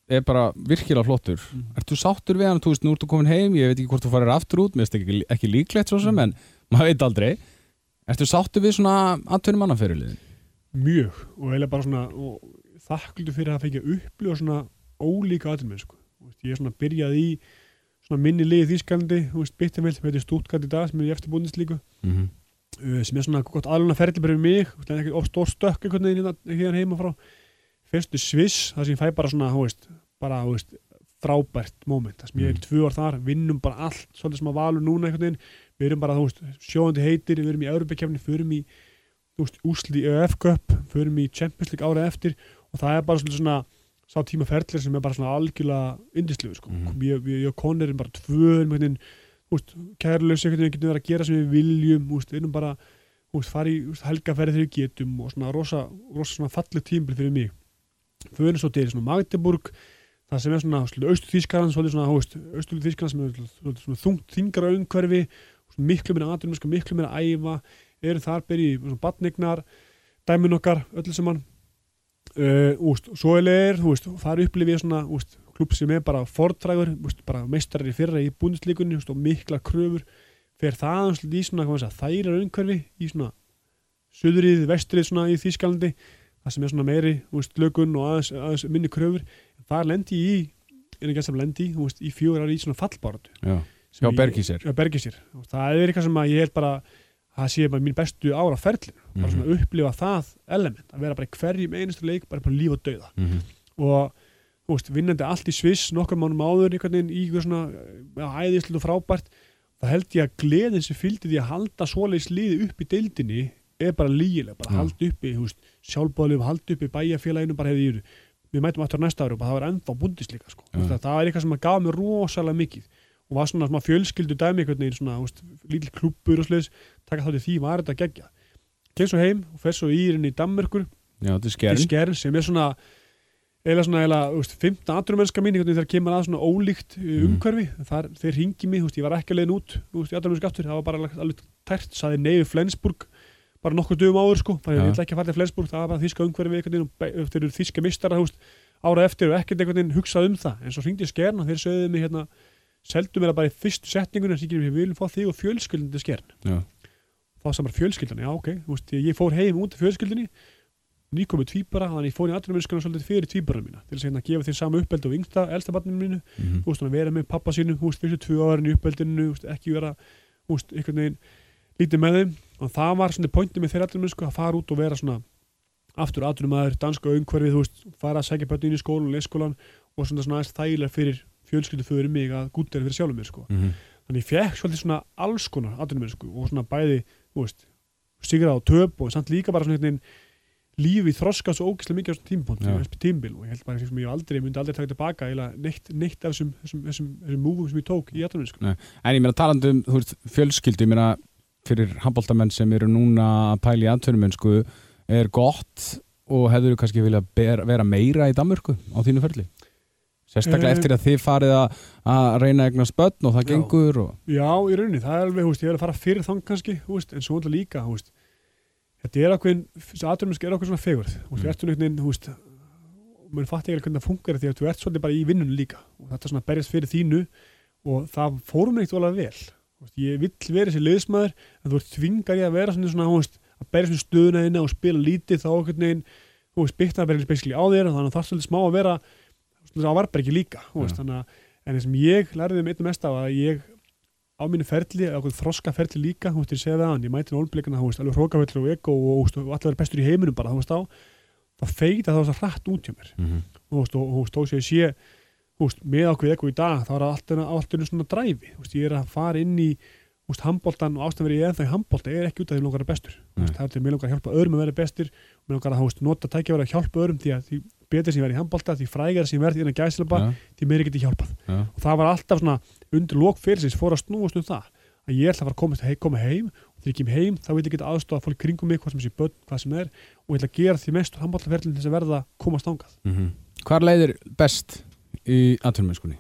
er bara virkilega flottur Mhm. Ertu sáttur við hann, þú veist, nú ertu komin heim ég veit ekki hvort þú farir aftur út, mér finnst ekki, ekki líklegt svo sem, Mhm. en maður veit aldrei Ertu sáttur við svona atvinnum hann að fyrir mjög, og eiginlega bara svona þakklútu fyrir að fengja upplifa svona ólíka aðrum sko. Veist, ég er svona byrjað í svona minni liði Þýskalandi, þú veist, Bitterveld heitir Stuttgart í dag sem er í eftirbúndinslíku mm -hmm. uh, sem er svona gott aðluna ferli veist, frá fyrstu Sviss, það sem ég fæ bara svona þú veist, bara þú veist, frábært moment, það sem ég er í tvö ár þar vinnum bara allt, svolítið sem að valur núna einhvern veginn, við erum bara, þú veist, sjóðandi heitir við erum í Európa-kefni, förum í þú veist, úsli í ÖF Cup, förum í Champions League árið eftir og það er bara svolítið svona sá tíma ferlir sem er bara svona algjörlega indisluður, sko, Mhm. ég, ég, ég og Conor erum bara tvö, einhvern veginn úst, kærleus einhvern veginn getum verið að gera sem við viljum úst, erum bara fara í úst, helgaferði þegar við getum og svona rosa, rosa svona fallið tímbil fyrir mig. Fyrir svo til svona Magdeburg það sem er svona austur Þýskaland svona austur Þýskaland sem er svolítið svona þungt þingra umhverfi miklu meira aðrum, miklu meira æfa eru þar byrjið svona batnignar dæmin okkar, öllu saman. Uh, úst, svo er veist, þar upplifið svona úst, klubb sem er bara fortrægur úst, bara meistarar í fyrra í búndisleikunni og mikla kröfur. Fer það í svona þærar umhverfi í svona söðrið, vestrið svona í Þýskalandi það sem er svona meiri þú veist, lögun og aðeins, aðeins minni kröfur það lendi ég í, en ekki sem lendi þú veist, í fjögur ári í svona fallbáratu Já, Já Bergísir. Já, Bergísir. Og það er eitthvað sem að ég held bara það sé bara mín bestu ára ferli bara Mhm. svona upplifa það element að vera bara í hverjum einustu leik bara bara líf og dauða Mhm. og þú veist, vinnandi allt í Sviss nokkur mánum áður einhvern veginn í eitthvað svona æðislega frábært það held ég að gleðin sem fylgdi því að halda svoleiðis liði upp í deildinni er bara lígileg, bara Já. halda uppi þú veist, sjálfbóðlið, halda uppi bæjarfélaginu bara hefði yfir, við mætum aftur næsta ári og það var ennþá búndist líka sko. Já. það, er eitthvað sem gaf mér rosalega mikið og var svona, svona fjölskyldu dæmi þú lítill klubbur og sliðis taka þátt í því var þetta gegja kemur svo heim og fer svo í írinn í Danmörkur Já, þetta er skerinn. skern sem er svona eða svona eða, veist, 15 aðrumennska mín þegar kemur að svona ólíkt uh, Mhm. umhverfi þar, þeir ringi mig, þú veist, ég var ekki að leiðin út þú veist, í aðrumennska aftur, það var bara alveg- tært saði við Flensburg bara nokkur dögum áður sko, bara Já. ég ætla ekki að fara til Flensburg það var bara þíska umhverfi einhvern veginn og þeir eru þíska mistara, ára eftir og ekkert einhvern veginn hugsað um það, en svo ringdi ég skern og þeir sögðu mig hérna, seldu mér það bara í fyrstu setningunni, þess að við viljum fá þig og fjölskyldin til skern. Þá sem bara fjölskyldan, já ok. Veist, ég fór heim út af fjölskyldinni nýkomið tvíbara, þannig ég fór í atvinnumennskuna svolítið fyrir tvíbara mína, til að hérna gefa þeim sama uppeldi og yngsta, elsta barninu mínu, veist, að vera með pappa sínum, fyrstu tvö árin í uppeldinu, ekki vera, einhvern veginn lítið með þeim, og það var svona pointið með þeirra atvinnumennsku að fara út og vera svona aftur atvinnumæður, danska umhverfið, þú veist, fara að segja börnin í skólan, leikskólan og svona svona aðeins þægilega fyrir fjölskyldu fyrir mig að gútt er fyrir sjálfum mér, sko Mhm. þannig ég fekk svolítið svona alls konar atvinnumennsku og svona bæði, þú veist sigra á töp og samt líka bara svona einhvern veginn lífi þroska svo ógislega mikið á svona tímpont, Já. tímbil og ég held bara sem ég aldrei, myndi aldrei taka tilbaka eða neitt, neitt af þessum, þessum, þessum, þessum múfum sem ég tók í atvinnumennsku En ég meina talandi um, þú veist, fjölskyldu, ég meina fyrir handbóltamenn sem eru núna að pæla í aðtörnumensku er gott og hefur kannski vilja ber, vera meira í Danmörku á þínu ferli? Sérstaklega Eh. eftir að þið farið að, að reyna eignast börn og það Já. gengur og... Já, í rauninni, það er alveg, þú veist, ég vil að fara fyrir þann kannski, þú veist, en svo líka, þú veist þetta er þessi atvinnumennsku er ákveðin svona fegurð, þú veist, Mm. mm. ertu einhvern veginn, þú veist mann fatt ekki hvernig það funkar því að þú ert svolítið bara í vinnunum líka og þetta er svona berjast fyrir þínu og það fórum mér ekkert alveg vel Þú ég vill vera þessi liðsmaður en þú þvingar ég að vera svona, svona veist, að berjast fyrir stöðuna þína og spila lítið þá einhvern veginn, þú veist, vera basically á þér og þannig að það er svolítið smá að vera það var bara ekki líka þú veist, þannig að en það sem ég lærði um einnig mest af að ég á mínu ferli, okkur þroska ferli líka þú veist, ég segi það hann, ég mæti þú veist, alveg hrókafellir og eko og, og, og allir verið bestur í heiminum bara, þú veist á það feita það hratt út hjá mér Mhm. þú veist, og ég veist, með okkur eko í dag, þá er það alltaf, alltaf svona dræfi, veist, ég er að fara inn í handbóltan og ástæðan verið ég ennþá í handbólta er ekki út af því að langar að bestur. Það er til mér langar að hjálpa öðrum að vera bestur mér langar að veist, nota tækja að hjálpa öðrum því að því betur sem ég verið í handbólta, því frægar sem ég verið innan gæsleba, Já, því meir geti hjálpað. Já. og það var alltaf svona undir lók fyrirsins fór að snúast um það að ég ætla að fara að koma heim og þegar ég kem heim þá vil ég geta aðstofa fólk kringum mig hvað sem sé börn, hvað sem er og ég ætla að gera því mest handbóltaferlin til þess að verða að komast ángað Mhm. Hvar leiðir best í aðtörnumennskunni?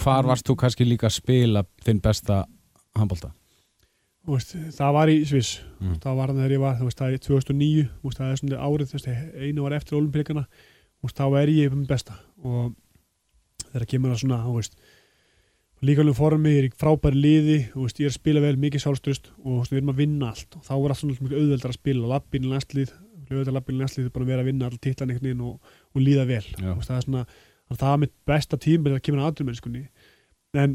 Hvar Mm. varst þú kannski líka að spila þinn besta handbólta? Það var í Sviss Mm. það var þegar ég var, það er í 2009 þú veist, það er svona árið, einu var eftir olimpíkana, veist, þá er ég um besta og þegar kemur það svona, veist líka alveg formi, ég er í frábæri liði veist, ég er að spila vel, mikið sjálfströst og veist, við erum að vinna allt og þá er allt svona mikið auðveldar að spila, lappin í næstlið auðveldar lappin í næstlið, bara að vera að vinna all titlan einhvern veginn og, og líða vel það er svona, þannig að það er mitt besta tíma þegar kemur að aðdumennskunni en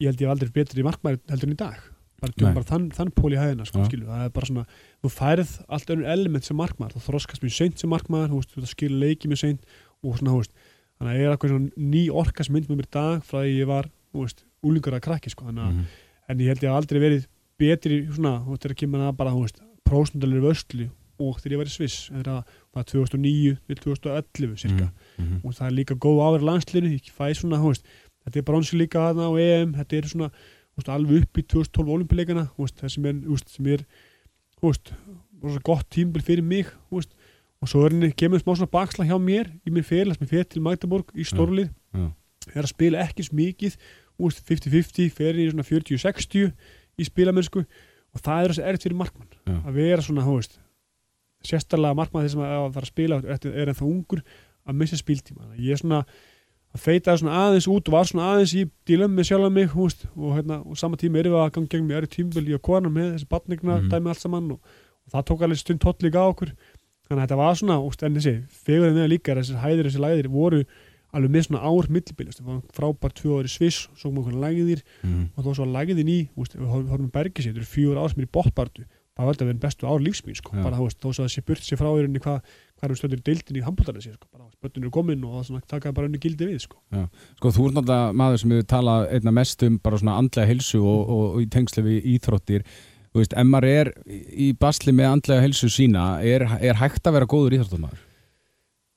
ég held ég hef aldrei betri í markmæri heldur en í dag. Bara, bara þann, þann pól í hæðina sko, skilu, það er bara svona, þú færð allt önnur element sem markmaður, þú þroskast mjög seint sem markmaður, þú þú skilur leiki mjög seint og svona, þú veist, þannig að ég er eitthvað svona ný orka sem mynd með mér í dag frá því ég var, úlingur að krakki sko, þannig að, Mhm. en ég held ég aldrei verið betri í svona, þú veist, þegar kemur að bara, þú veist, prósundalir vörslu og þegar ég var í Sviss, það var 2009 til 2011 cirka Mhm. og það er líka góð áverð landslinu ég fæ svona, veist, þetta er bronsi líka þarna á EM, þetta er svona veist, alveg upp í 2012 olimpíuleikana þú veist, það sem er, sem er gott tímbil fyrir mig og svo er henni kemur smá svona baksla hjá mér í mér félags mér fyrir til Magdeborg í stórlið Já. er að spila ekki svo mikið þú veist, 50-50, fer í svona 40-60 í spilamennsku og það er þess að erfitt fyrir markmann Já. að vera svona, þú veist sérstaklega markmann þess að að fara að spila er, er ennþá ungur að missa spiltíma ég er svona að feita svona aðeins út og var svona aðeins í dílum með sjálf mig veist, og, hérna, og sama tíma erum við að ganga gegn mér er í að kona með þessi batningna Mhm. dæmi allt saman og, og það tók alveg stund tótt líka á okkur þannig að þetta var svona, úst, en þessi fegurinn við líka, er þessir hæðir, þessir læðir voru alveg með svona ár millibilist það var frábært tvö ári sviss, svo kom einhvern lægðir mm. og það var svo lægðin í við horfum þetta eru fjör ár sem er í botbartu það var þetta að vera bestu ár lífsmín sko. Já. bara þú veist, þó svo að það sé burt sér frá þér hvað hvað eru stöndur í deildin í handbóltarinn sér sko. bara bötun eru komin og það takaði bara unni gildi við sko. Sko, þú ert náttúrulega maður sem hefur talað einna mest um bara svona andlega hilsu og, og, og í tengslu við íþróttir Þú veist, ef maður er í basli með andlega hilsu sína, er, er hægt að vera góður íþróttamæður?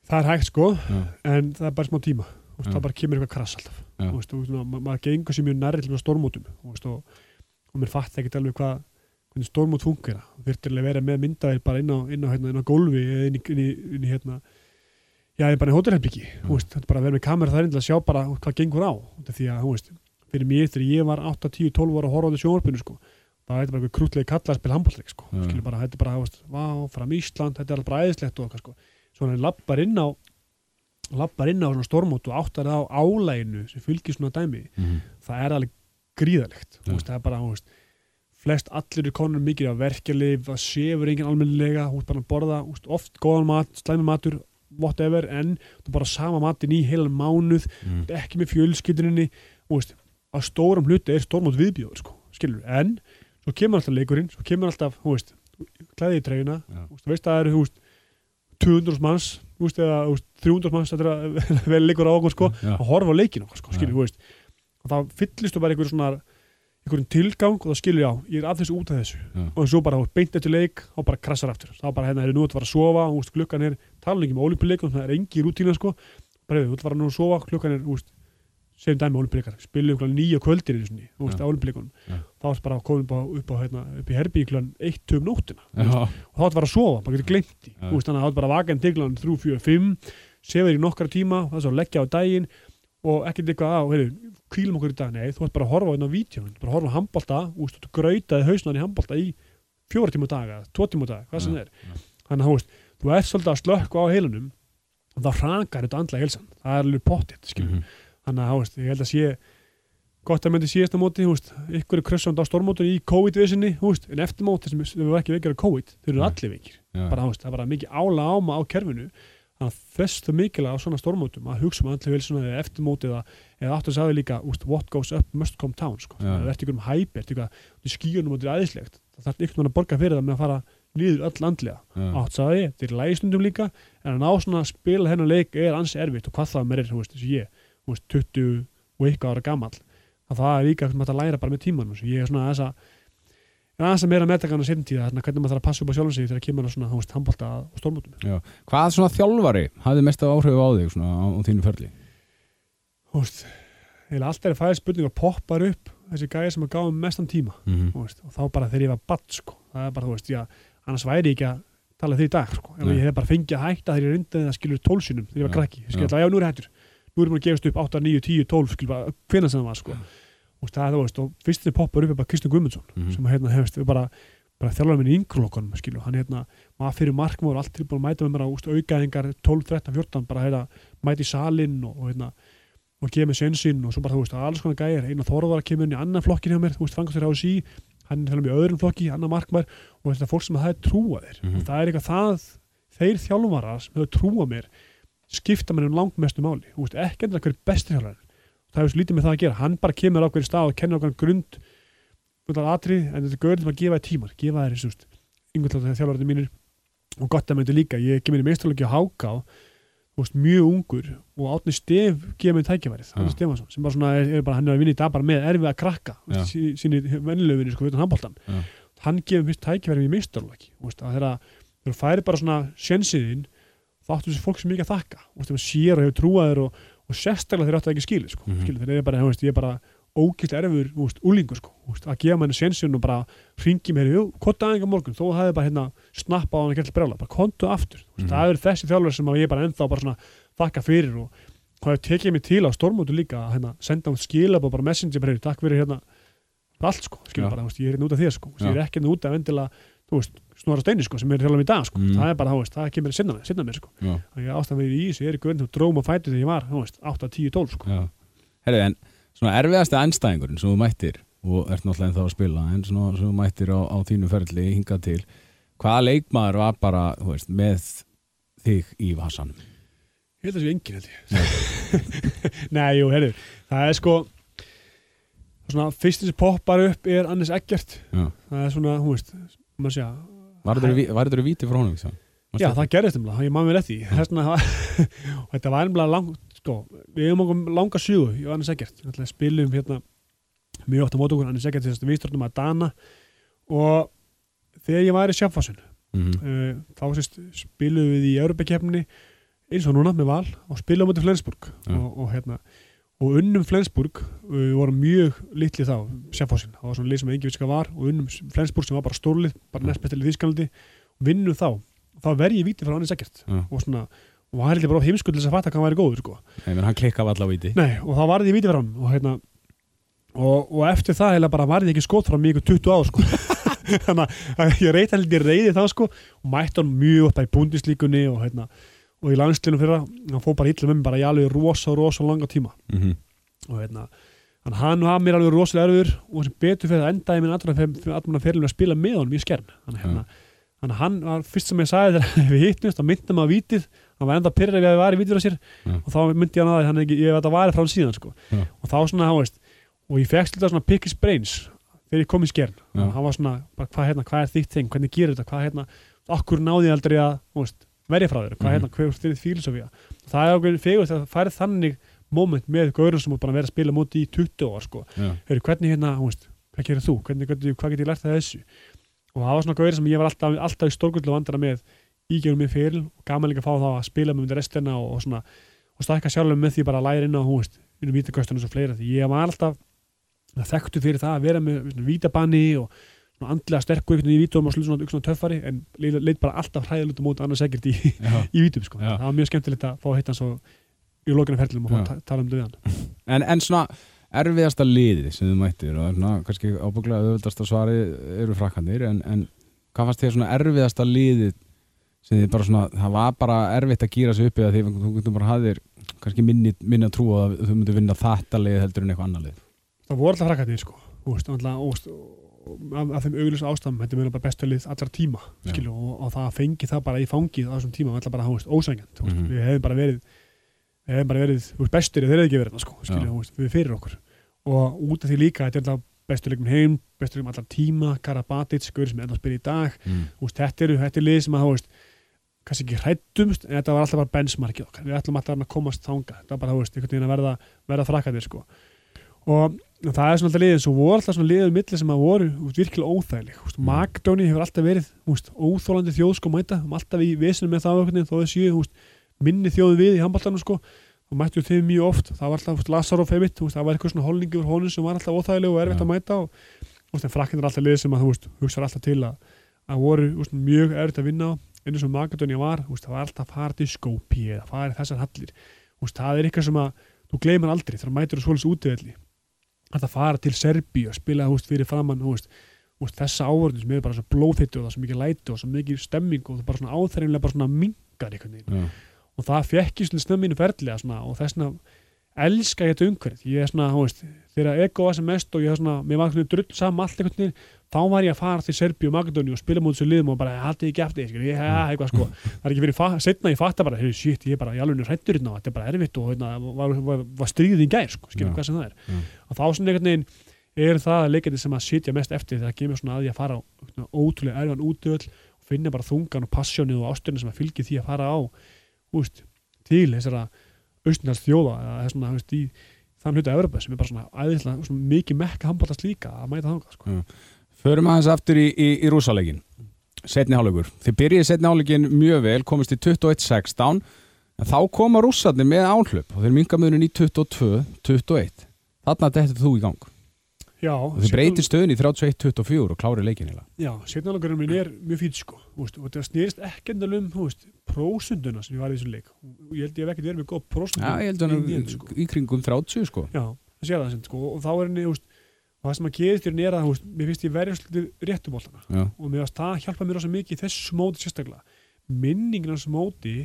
það er hægt sko, Já, en það er bara smá tíma veist, Já. það bara kemur eitthvað krass alltaf Já. Veist, og, ma maður gengur sér mjög nærri til stormót fungera þurftir að vera með myndaðir bara inn á, inn á, hérna, inn á gólfi eða inn í, inn í, inn í hérna já, bara í hótelherbyggi veist, þetta er bara að vera með kamera þar inn til að sjá bara hvað gengur á. Því að, þú veist, fyrir mér þegar ég var 8, 10, 12 ára að horfa á þessu sjónvarpinu sko, það er bara eitthvað krútlegi kalla að spila handbólleik sko, Já. skilur bara, þetta er bara, þú veist, vá, fram Ísland þetta er alveg bara æðislegt og okkar sko. Svo hann lappar inn á lappar inn á svona stormót og áttar á álæginu sem fylgir svona dæmi. Mhm. það er alveg gríðalegt. Þú veist, það er bara, þú veist, flest allir er konur mikið af verkjalið, það sefur enginn almennilega, þú veist, bara að borða veist, oft góðan mat, slæmi matur whatever, en þú bara sama matin í heilan mánuð, veist, ekki með fjölskylduninni, að stórum hluti er stórmót viðbjóður sko, skilur, en svo kemur alltaf leikurinn, svo kemur alltaf, þú veist klæði í treyjuna, Já. þú veist, það eru, þú veist 200 manns, veist, eða veist, 300 manns, þetta er að *laughs* vel leikur á okkur sko, Já. að horfa á leikin okkar sko, skilur, þú veist og þá fyllist þú bara einhver svona einhverjum tilgang og það skilur já, ég er að þessu út af þessu. Já. og svo bara beint eftir leik og bara krassar aftur. Þá bara hérna er nú að fara að sofa og klukkan er tala ekki með olímpileikum, það er engi rútína sko. Bara ert að fara nú að sofa, klukkan er úst, segjum dæmi olímpileikar, spilum nýja kvöldir í Já. olímpileikunum Já. þá er bara komin upp á, upp á, hérna, upp í klukkan 1 um nóttina og þá er bara að sofa, bara getur glemt veist, þannig að þá er bara vakan til klukkan 3, 4, 5 sefur í nokkra tíma, það svo að leggja á daginn og ekkert eitthvað á, heyrðu, kvílum okkur í dag, nei, þú ert bara að horfa á einn á vídeo, bara að horfa á handbolta, þú veist, þú grautaði hausnan í handbolta í fjóra tíma á dag, eða tvo tíma á dag, hvað sem það er. þannig að þú þú ert svolítið að slökka á heilunum og þá hrankar þetta andlega heilsan. Það er alveg pottitt, skilur. Mhm. þannig að þú ég held að sé gott að myndi síðasta móti, þú veist, ykkur er krössand á stormótur í COVID-vissinni, en eftir móti sem var ekki veikir af COVID, þau eru allir veikir. Bara, það bara mikið ála áma á kerfinu þannig að þess það mikilvæg á svona stormótum að hugsa um allir vel svona eða eftir mótið eða, áttu að sagði líka úst, what goes up must come down sko. Já. það er ykkur um hæpi, er ykkur í skíunum og þetta er aðeinslegt það þarf ykkur mann að borga fyrir það með að fara líður öll andlega Já. átt sagði ég, þetta er lægistundum líka en að ná svona að spila hennar leik er ansi erfitt og hvað það með er, veist, þessi ég þú veist, 20 og eitthvað ára gamall að það er líka að læra bara með tímanum svo ég er svona aðeins að aðeins að meira meðtakan á setjum tíða þarna hvernig maður þarf að passa upp á sjálfum sig þegar kemur að svona, þú veist, handbolta og stórmótum. Hvað svona þjálfari hafði mest af áhrif á þig svona, á, á þínu ferli? veist, eða alltaf er fæðið spurning og poppar upp þessi gæði sem að gáða mestan tíma Mm þú veist, og þá bara þegar ég var badd sko. það er bara, þú veist, já, annars væri ég ekki að tala því í dag, sko. Nei. ég hef bara fengið að hætta þegar ég er ég hættur nú ég búin að gefast upp 8, 9, 10, 12 skilur bara, hvenær sem það var, og það veist, og fyrst þegar poppar upp er bara Kristján Guðmundsson Mhm. sem hérna hefist, við bara bara þjálfur minn í yngrulokkanum, skilur, hann hérna maður fyrir markmóður, allt tilbúin að mæta með mér á aukaðingar 12, 13, 14, bara hérna mæti í salinn og, og hérna og gefa mig sensinn og svo bara, þú veist, alls konar gæjar einu þorðar að kemur inn í annan flokkin hjá mér þú veist, Frankastur á sí, hann er þjálfur í öðrum flokki annan markmær og þetta fólk sem það er trúa þér Mhm. og það er eitthvað það þeir þjálfarar það hefur svo lítið með það að gera, hann bara kemur á hverju stað og kennir okkar grund atrið, en þetta er görðin sem að gefa þér tímar gefa þér, þú veist, yngvöld þjálfararnir mínir og gott að þetta líka ég kemur í meistarleiki á Háká mjög ungur og átni stef gefa mér tækifærið, Já. Árni Stefansson sem bara svona er, er bara, hann er að vinna í dag bara með erfið að krakka Já. sí- sínir vennilegu sko, handbóltan Já. hann gefur mér tækifærið í að þegar þegar þú færi bara svona sjensiðinn þá áttu þessi fólk sem mikið að þakka sér og hefur trúaður og, og sérstaklega þeir það ekki skilið sko. Mhm. skilið, þeir eru bara, þú veist, ég er bara ógilt erfur, veist, úlingur sko, veist, að gefa manni sjensin og bara ringi mér, kvota aðeins á morgun, þó það hefði bara hérna snappa á hann að geta brjála, bara kontu aftur veist, Mhm. það eru þessi þjálfur sem ég bara ennþá bara svona þakka fyrir og hvað hefur tekið mig til á stormótu líka að hérna, senda hann skilab og bara messenger bara, "Heyrðu, takk fyrir hérna allt sko, skilur Já. bara, ég er hérna út af þér sko, veist, ég er ekki hérna út af endilega þú veist, snora steini sko, sem er þjálfum í dag sko, Mm. það er bara, þú veist, það kemur sinna, sinna mér sko, þannig að ástæðan verið í þessu, ég er í grönd og dróm og fæti þegar ég var, þú veist, 8, 10, 12 sko, já. Herri, en svona erfiðasti anstæðingurinn sem þú mættir og ert náttúrulega ennþá að spila en svona sem þú mættir á, á þínu ferli hingað til hvaða leikmaður var bara, þú veist, með þig í vasanum? Ég held að það sé engin held ég *laughs* Nei, jú, herru Það er sko svona, fyrst sem poppar upp er Annes Eggert Já. það er svona, hún veist Var þetta víti frá honum? Já, það gerðist um það, ég man vel eftir og *laughs* þetta var einnig langt sko, við hefum okkur langa Annes Eggert, við ætlaði að spilum hérna mjög oft á mót okkur, Annes Eggert þess að við stjórnum að Dana. Og þegar ég var í Sjáfasun Mm uh, þá sést, spilum við í Európa-keppninni eins og núna með val og spilum á Flensburg. Já. og, og hérna og unnum Flensburg, við vorum mjög litli þá, Sjáfossin, það var svona lið sem engin visska var og unnum Flensburg sem var bara stórlið bara Þískalandi og vinnum þá, þá verð ég víti frá hann ekkert Já. og svona, og hann líka bara of heimskull þess að fatta hvað hann væri góður sko. Nei, menn hann klikkað allavega víti Nei, og þá varði ég víti frá hann og hérna og, og eftir það heila bara varði ég ekki skot frá mig ykkur 20 ár sko. *laughs* þannig að ég reyta heldur reyði þá sko og mætti hann mjög upp og í landslinu fyrra, hann fóð bara illa með mig bara í alveg rosa, rosa langa tíma mm -hmm. og hérna hann hann var mér alveg rosalega erfur og sem betur fyrir að endaði minn allra fyrirlega að spila með honum í skern hann, hérna, hann, hann var fyrst sem ég sagði þegar *laughs* við hittumst, þá myndum maður vítið hann var enda pyrrið við að við varum í vítur á sér Já. og þá myndi hann að hann ekki, ég veit að varir frá hann síðan sko. Já. og þá svona, hann veist og ég fekk slita svona pickis brains þegar ég kom í skern hann var svona, bara, hvað, hérna, hvað er þitt þing, hvernig gerir þetta hvað hérna, okkur náði aldrei að veist, verja frá þér, hvað Mhm. hérna, hver er þitt fílsofía það er okkur fegust að færi þannig moment með gaurum sem er bara verið að spila móti í 20 ár sko. Já, Heyri, hvernig hérna, veist, hvað gerir þú? Hvernig, hvernig, hvað get ég lært það þessu? Og það var svona gaurir sem ég var alltaf, alltaf í stórgullu vandara með í gerum mér fyrir og gaman líka að fá þá að spila með restina og, og svona og stakka sjálfur með því bara að læra inn á þú veist, innum vítakostunum og fleira. Því ég var alltaf þekktu fyrir það að vera með svona, vítabanni og andlega sterkur í vítum og svona, töffari en leit, leit bara alltaf hræðilegt á móti annars ekkert í, *laughs* í vítum sko. Það var mjög skemmtilegt að fá að hitta hans í lokinu ferlum og að tala um hann *laughs* En, en svona erfiðasta liðið sem þú mættir og svona, kannski ábygglega auðvöldasta svari eru frakkandir en, en hvað fannst þér svona erfiðasta liðið sem þið bara svona, það var bara erfitt að gýra sig upp eða því þú getur bara hafðir kannski minni, minni að trúa að þú myndir vinna þetta lið heldur en eitthvað annar lið? Það voru alltaf frakkarnir sko og, og, af, af þeim auglust ástæðum þetta er meðan bara bestu lið allra tíma skilu, og, og það fengi það bara í fangið á þessum tíma, alltaf bara, þú veist, ósængjönd mm Mhm. við hefum bara verið hefum bara verið, veist, bestur þeir hefði ekki verið sko, skilu, veist, við fyrir okkur og út af því líka, þetta er alltaf bestu leikum heim, bestu leikum allar tíma Karabatic, Gaur sem er að spila í dag mm. veist, þetta eru, þetta er lið sem að, kannski ekki hrættumst, en þetta var alltaf bara benchmarkið okkar, við ætlum alltaf að komast þanga þetta var bara, veist, að verða, verða frakkaðir sko. og það er svona liðin, svo voru alltaf svona liðin milli sem að voru veist, virkilega óþægileg, Mm. Magdóni hefur alltaf verið, veist, óþólandi þjóð sko mæta, um alltaf í vesinu með það þau séu, þú veist, minni þjóðu við í handballanum sko, og mættu þeim mjög oft, það var alltaf, Lazarov heimitt, það var eitthvað svona holningi úr honum sem var alltaf óþægileg og erfitt Já. að mæta og, þú veist, en frakkin er alltaf lið sem að, þú hugsa alltaf til að, að voru, veist, mjög erfitt að vinna á. Eins og Magadónia var, það var alltaf fara til skópi eða fara í þessar hallir. Það er eitthvað sem að þú gleymar aldrei þegar mætur þú svolítið útöðli að fara til Serbíu að spila veist, fyrir framann veist, þessa ávörðin sem er bara svo blóðhittu og það er svo mikið læti og svo mikið stemming og það er bara svona áþærinlega bara svona mingar Já, og það fekk ég svona snömminu ferðlega svona, og þess vegna elska ég þetta umhverfið ég er svona, veist, þegar ego var sem mest og ég er svona, mér var svona drull saman allt einhvern veginn, þá var ég að fara til Serbíu og Magadóni og spila mútið svo liðum og bara haldið ekki eftir, ég, ja, eitthvað sko það er ekki fa- setna ég fatta bara, hey, shit, ég er bara í alveg hrættur hérna, þetta er bara erfitt og hérna, var, var, var stríðið í gær, sko, skilur Já. hvað sem það er Já. og þá svona einhvern veginn er það leikandi sem að sitja mest eftir þegar kemur svona að því að fara á svona, ótrúlega erfan útöðl og finna bara þungan og passjónið og ástunni sem að fylgi því að fara á úst, til þessara austnars þjóða eða þess þann hluta Evropa sem er bara svona æðislega svona mikið mekka handbóltast líka að mæta þangað sko. Förum aðeins aftur í, í, í rúsaleikin Setni hálfleikur. Þið byrjið setni hálfleikin mjög vel komist í 21-16 en þá koma rússarnir með áhlaup og þeir minga munum í 22-21 Þarna dettur þú í gang. Já, og þið breytir stöðun í 31-24 og klárir leikin heila Já, setnálagurinn minn er mjög fýt sko. Veist, og þetta snýrist ekki endal um prósunduna sem ég var í þessu leik. Og ég held ég hef ekkert verið með góð prósundu Já, ég held að hann þetta, sko. í kringum 30 sko. Já, það sé það sem sko. Og þá er henni, þú veist, og það sem að gerist í henni er að, veist, mér finnst ég verið svolítið réttubóltana Já, og mér finnst það hjálpa mér rosa mikið í þessu móti sérstaklega. Minningin hans móti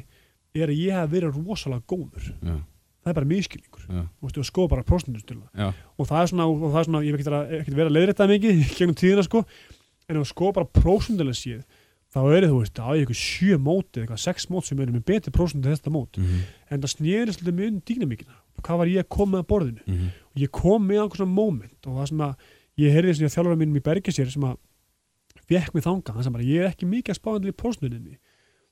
er að ég hef verið rosalega góður já, það er bara miskilningur og skoða bara próstundustölu já, og það er svona, og það er svona ég hef ekkert verið að- að það mikið *laughs* gegnum tíðina sko. En þú skoða bara prósundulega séð þá er þú veist, á ég eitthvað sjö móti eitthvað sex mót sem eru með betri mót, Mhm. en það snerist svolítið mjög um dýnamíkina, hvað var ég að koma að borðinu? Mhm. og ég kom með einhvern svona moment og það sem að ég heyrði þess að þjálfara mínum í Bergesér sem að fekk mig þanga, þannig að ég er ekki mikið að spáðandi í prósentuninni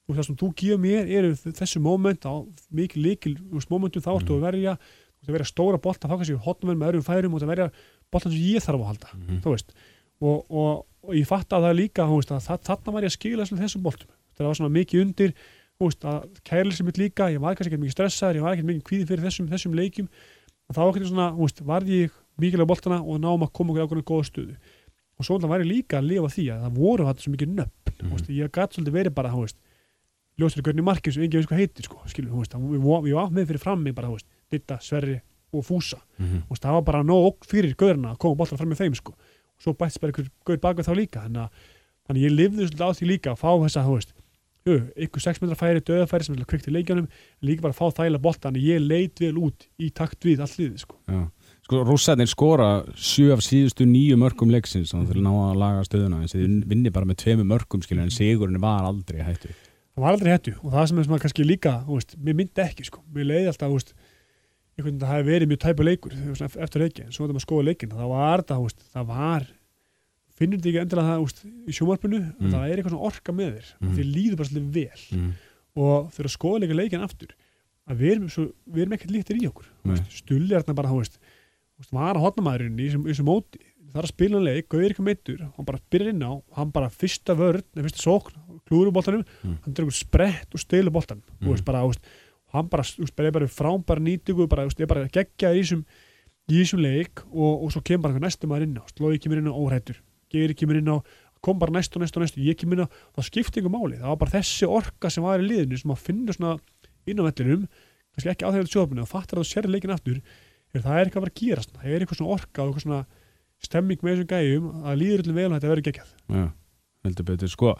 og það sem þú gefur mér eru þessu moment á mikið líkil momentum þá ertu að verja þú ert að verja stóra bolta, þá kannski hotnum með öðrum færum og það verja boltan sem ég þarf að halda Mhm. þú veist. Og, og, og ég fatt að það líka þú veist, að þarna var ég að skila þessum- boltum. Það var svona mikið undir veist, að kærleysi mitt líka, ég var kannski ekki mikið stressaður ég var ekki mikið kvíði fyrir þessum, þessum leikjum þá ekkert svona, þú veist, varði ég mikilvæg boltana og náum að koma okkur ákveðinu góða stöðu og svo var ég líka að lifa því að það voru þetta svo mikið Mhm. mm. veist, ég gæti svolítið verið bara, ljóstur görni markið sem enginn veist hvað heitir sko, skilur, við var með fyrir fram mig bara, Ditta, Sverri og Fúsa Mhm. og það var bara nóg fyrir gaurina að koma boltar fram með þeim sko. og svo bættist bara einhver gaur bak við þá líka þannig að, þannig að ég lifði svolítið á því líka að fá þessa, þú veist ykkur 6 metra færi, döðafæri sem er kvikt í leikjunum líka bara að fá þægilega bolta að ég leit vel út í takt við liðið sko. Sko, rússarnir skora sjö af síðustu nýju mörgum leiksins þannig að þeir ná að laga stöðuna. En þeir vinni bara með tveimu mörgum skilur en sigurinn var aldrei hættu það var aldrei hættu og það sem er svona kannski líka veist, mér myndi ekki, sko. mér leiði alltaf veist, einhvern veginn að það hefði verið mjög tæpu leikur eftir leiki, en svo leikin var það, þú veist, það var finnur þetta ekki endilega það veist, í sjómarpinu Mm. það er eitthvað svona orka með þér Mm. því líður bara svolítið vel mm. og þegar að skoða leika leikin aftur að við erum, svo, við erum ekkert líktir í okkur Nei. stulli þarna bara, þú veist, var að hotna maðurinn í þessum móti það er að spila hann leik, gauðir ekki meittur hann bara byrjar inn á, hann bara fyrsta vörn eða fyrsta sókn, klúður boltanum Mm. hann dregur sprett og stilur boltan Mm. hann bara, þú veist, bara, er bara nýtingu, bara, þú veist, er bara geggja í þessum leik og, og svo kemur bara einhver næstu maður inn á, slói kemur inn á óhrættur gerir kemur inn á, kom bara næstu og næstu og næstu ég kemur inn á, það skipti yngur máli. Það var bara þessi orka sem var í liðinu sem að finna svona inn á vellinum kannski ekki á þegar sjóðbunni og fattar að þú sér leikin aftur er það er eitthvað að vera að gera það er eitthvað svona orka og eitthvað svona stemming með þessum gæjum að líður öllum vel og þetta verður geggjað. Já, heldur betur. Sko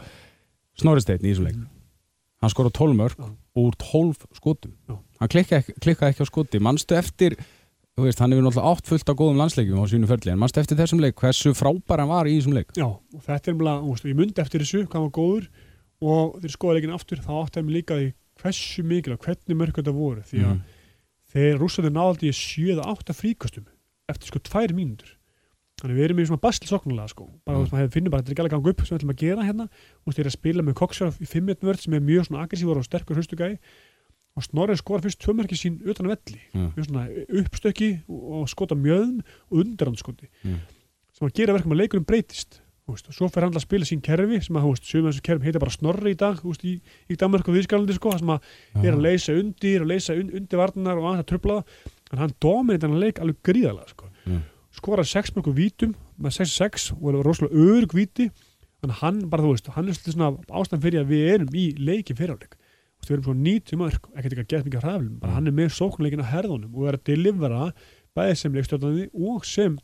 Snorri Steinn í þessum leik hann 12 mörg Já. úr 12 skotum. Hann klikkaði ekki, klikkaði ekki á skoti. Manstu eftir, veist, hann hefur náttúrulega átt fullt á góðum landsleikjum á sínu ferli en manstu eftir þessum leik, hversu frábær hann var í þessum leik? Já, og þetta er veist, ég myndi eftir þessu hvað var góður og ég skoða leikin aftur þá átti að mér líka því hversu mikilvæg hvernig mörg þetta voru því að Mhm. þeir rússandi náðaldi í 7-8 fríkastum eftir sko tvær mínútur. Þannig við erum í svona basl soknulega sko bara Mm. hefur finnur bara þetta er ekki alveg að ganga upp sem við ætlum að gera hérna. Þú veist þeir að spila með Koksjáraf í 5 vörð sem er mjög svona aggressívar og sterkur hrustugæði og Snorri skora fyrst tvömerki sín utan að velli. Já. mjög svona uppstökki og skota mjöðum og undirhandskoti Mm. sem að gera verkum að leikurum breytist. Og svo fer hann að spila sín kerfi sem að, þú veist, sumum þessu kerfi heita bara Snorri í dag þú veist, í, í Danmark og Þýskalandi sko, sem að er að leysa undir og leysa un, undir varnar og aðeins að tröfla en hann dominir þennan leik alveg gríðalega sko. Skora 6 mörgum vítum með 6-6 og er rosalega örg víti. Að hann bara þú veist hann er svona ástæðan fyrir að við erum í leiki fyrirháleik við erum svona 90 mörg ekkert ekki að geta mikið hræflum bara Mm. hann er með sóknleikin að herðunum og er að delivera bæði sem leikstjórnandi og sem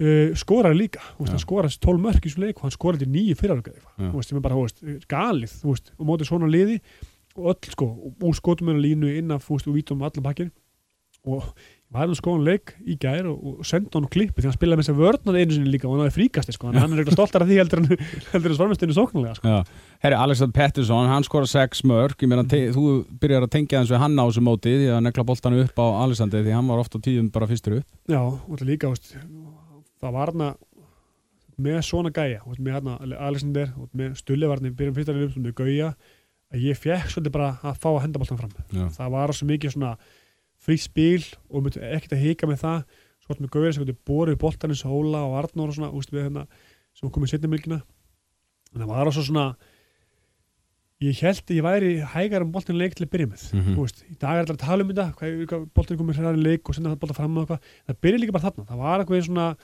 uh, skorar líka veist, hann skorar 12 mörg í svo leik og hann nýju fyrirháleik Já. sem er bara veist, galið veist, og mótið svona liði og öll sko, og skotum hennar línu inn af, vítum allan pakkin og hann skoðan leik í gær og, og sendi hann klippi því hann spilaði með þess að vörnað einu sinni líka og hann náði fríkasti sko, að hann er eitthvað stoltar af því heldur en heldur en svarmestinu sóknulega sko. Herri, Alexander Pettersson, hann skora 6 mörg, ég meina, þú byrjar að tengja eins við hann á þessu móti því að nekla boltanu upp á Alexander því hann var ofta tíðum bara fyrstur upp. Já, og þetta líka, veist, það var hann með svona gæja, veist, með hann Alexander, og með stullivarni byrjum fyrstarinn upp, með gauja að ég fekk svolítið bara að fá að henda boltan fram. Já, það var svo mikið svona frí spil og myndi ekkert að hika með það. Svo með gauðir sem getur borið boltan eins og Óla og Arnór og svona, úst, við hérna sem komið setni milkina. En það var svo svona ég held að ég væri hægar um boltan leik til að byrja með Mhm. Þú veist, í dag er alltaf að tala um þetta boltan komið hræðar leik og senda það boltan fram og það byrja líka bara þarna. Það var eitthvað svona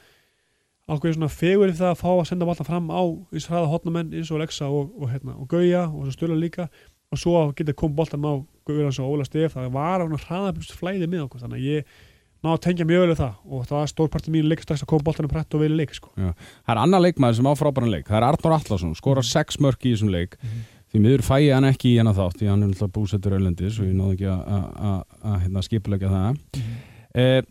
svona fegur í það að fá að senda boltan fram á eins hraða hotnamenn eins og Lexa og, og, hérna, og Gauja og stöla líka og svo geta kom boltan á Gauja og Óla Stef það var svona hraðabjörnst flæði með okkur þannig að ég ná að tengja mjög vel það. Og það var stórpartið mín leik strax að koma boltanum prætt og vel leik sko. Það er annar leikmaður sem á frábæran leik. Það er Arnór Allarsson, skora 6 mörg í þessum leik. Mhm. Því miður fæ ég hann ekki í hennar þátt Því hann er náttúrulega búsettur öllendis Og ég náði ekki að- að- að að, hérna, skipulegja það. Eh,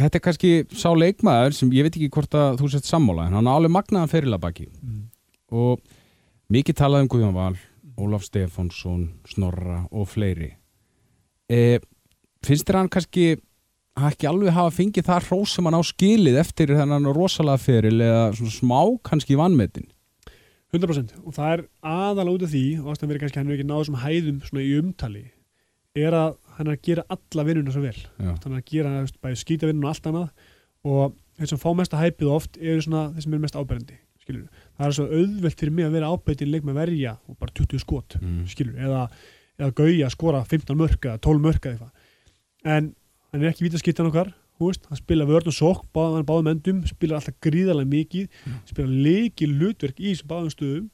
Þetta er kannski sá leikmaður sem ég veit ekki hvort að þú sett sammála En hann á alveg magnaðan fyrirlabaki mm. Og Mikið talað um Guðjón Val, Ólaf Stefánsson, Snorra og fleiri. E, finnst þér hann kannski að ekki alveg hafa fengið það hrós sem hann á skilið eftir þennan rosalega feril eða smá kannski vannmetin? 100% og það er aðalega út af því og ástæðan verið kannski að hann er ekki náðu sem hæðum svona í umtali er að hann er að gera alla vinnuna svo vel. Hann er að gera bæði skýtavinnun og allt annað. Og þeir sem fá mesta hæpið oft eru svona þeir sem eru mest áberandi skilur. það er svo auðvelt fyrir mig að vera ábætin leik með verja og bara 20 skot Mm. skilur, eða, eða gauja að skora 15 mörk eða 12 mörk eða eitthvað en hann er ekki vítaskittan okkar veist, hann spila vörn og sók báðum, hann báðum endum, spila alltaf gríðarlega mikið spila leiki hlutverk í þessum báðum stöðum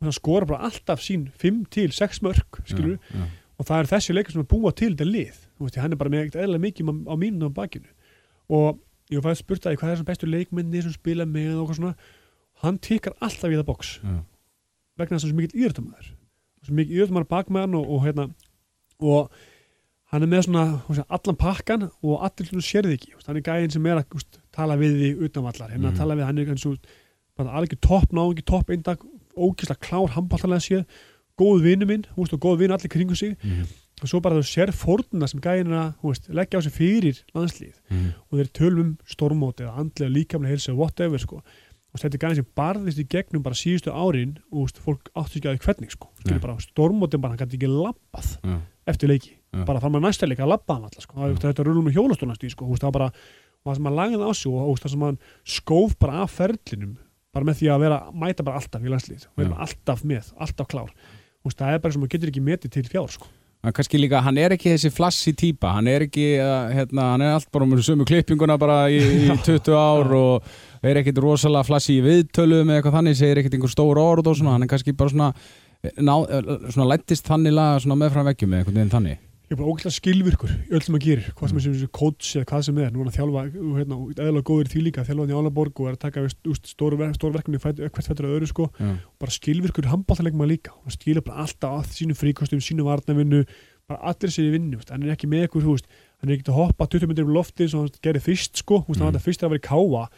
og hann skora bara alltaf sín 5 til 6 mörk skilur, Já, já. og það er þessi leikar sem er búa til þetta lið veist, hann er bara með ekkert eðlilega mikið á, mínum á bakinu og ég var fæðið spurt að hvað er þessum bestu leikmenni sem spila með og eitthvað svona hann tekkar alltaf í það box Já. vegna þess að hann er svo mikill íðröndamæður svo mikill íðröndamæður bak með hann og, og, hérna, og hann er með svona veist, allan pakkan og allir hlunum sérði ekki hann er gæðin sem er að veist, tala við því utanvallar, hérna Mhm. að tala við hann er eins og bara alveg topp náðungi, topp eindag ógislega klár handbóltalega séð góð vinnu minn, veist, og góð vinnu allir kringu sig Mhm. og svo bara þú sér fórnuna sem gæðin er að þú veist, leggja á sig fyrir landslið Mhm. og þeir tölum um stormóti eða andlega líkamlega heilsa whatever sko og þetta er gæðin sem barðist í gegnum bara síðustu árin og veist, fólk áttu ekki að því hvernig sko. Skilur bara stormóti bara, hann gæti ekki labbað Já. eftir leiki, Já. bara fara maður næsta leik að labba hann alltaf sko, það þetta rúlum með hjólastónast í sko, það var bara það sem hann lagði á sig og það sem hann skóf bara af ferlinum bara með því að vera, mæta bara alltaf í landslið vera alltaf með, alltaf klár. Veist, það er bara sem hann getur ekki metið til fjár sko. Kannski líka, hann er ekki þessi flassi típa, hann er ekki, uh, hérna, hann er allt bara með sömu klippinguna bara í, í *laughs* 20 ár og er ekkit rosalega flassi í viðtölum eða eitthvað þannig, segir ekkit einhver stór orð og svona, hann er kannski bara svona, ná, eh, svona lættist þannig laga svona meðfram veggjum með einhvern veginn þannig. ég er bara ógæslega skilvirkur í öll sem hann gerir, hvað sem er sem coach eða hvað sem er, núna þjálfa, og hérna, og eðla góður í því líka, þjálfa hann í Álaborg og er að taka úst, stóru, ver, stóru verkefni hvert fættur að öðru sko, Já. og bara skilvirkur handbóltalegma líka, hann skilur bara alltaf að sínu fríkostum, sínu varnavinnu bara allir sér í vinnu, hann er ekki með eitthvað veist, hann er ekki að hoppa 20 minnir um lofti sem hann gerði fyrst sko, veist, Mm. hann var þetta fyrst að vera í káa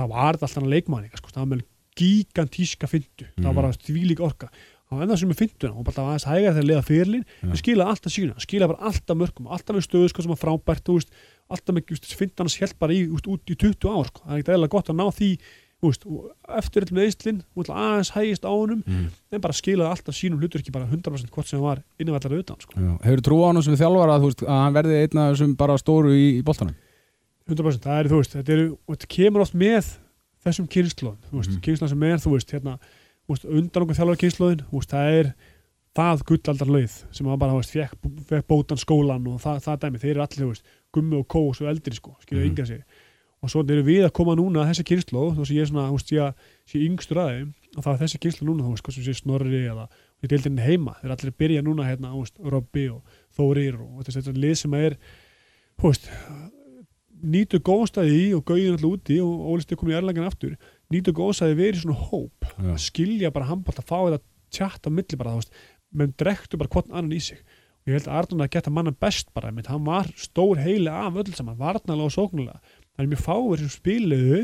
það var alltaf hann leikmann líka, sko, það var með gigantíska fyndu, það Mm. var bara þvílík orka hann var ennþá sem með fynduna og bara það var aðeins hægara þegar leiða fyrirlin, Já. hann skilaði alltaf sína hann skilaði bara alltaf mörgum, alltaf með stöðu sko, sem var frábært, þú veist, alltaf með fyndan hans held bara í, út, út í 20 ár sko. það er ekkert eðla gott að ná því þú veist, eftir með Íslinn, aðeins hægist á honum Mm. en bara skilaði alltaf sínum hlutur ekki bara 100% hvort sem hann var utan sko. Já. Hefur trú á hann sem þjálfara að, þú veist, að hann verði einn af þessum bara stóru í, í boltanum? 100% það er þú veist, þetta, og þetta kemur oft með þessum kynnslóðin, þú veist, Mhm. mm. kynnslóðin sem er þú veist, hérna, undan okkur þjálfar kynnslóðin, það er það gullaldar lauð sem hann bara, veist, fekk, fekk bótan skólan og það, það dæmi, þeir eru allir, þú veist, gummi og kó og eldri, sko, skilja Mhm. yngra sig og svo eru við að koma núna að þessi kynnslóð, þú veist, ég er svona, þú veist, ég sé yngstur að þeim, og það er þessi kynnslóð núna, þú veist, sem sé snorri eða í deildinni heima, þeir eru allir að byrja núna, hérna, þú veist, Robby og Þórir og þetta er lið sem er, þú veist, nýtur góðstæði í og gauðin alltaf úti og Óli Stig komið í erlengan aftur nýtur góðstæði verið svona hóp Já. að skilja bara handbólt að fá þetta tjatt á milli bara, þú veist, menn drektu bara hvort annan í sig og ég held að Arnón að geta manna best bara, menn hann var stór heili af öll saman, varnalega og sóknulega það er mjög fáir sem spiluðu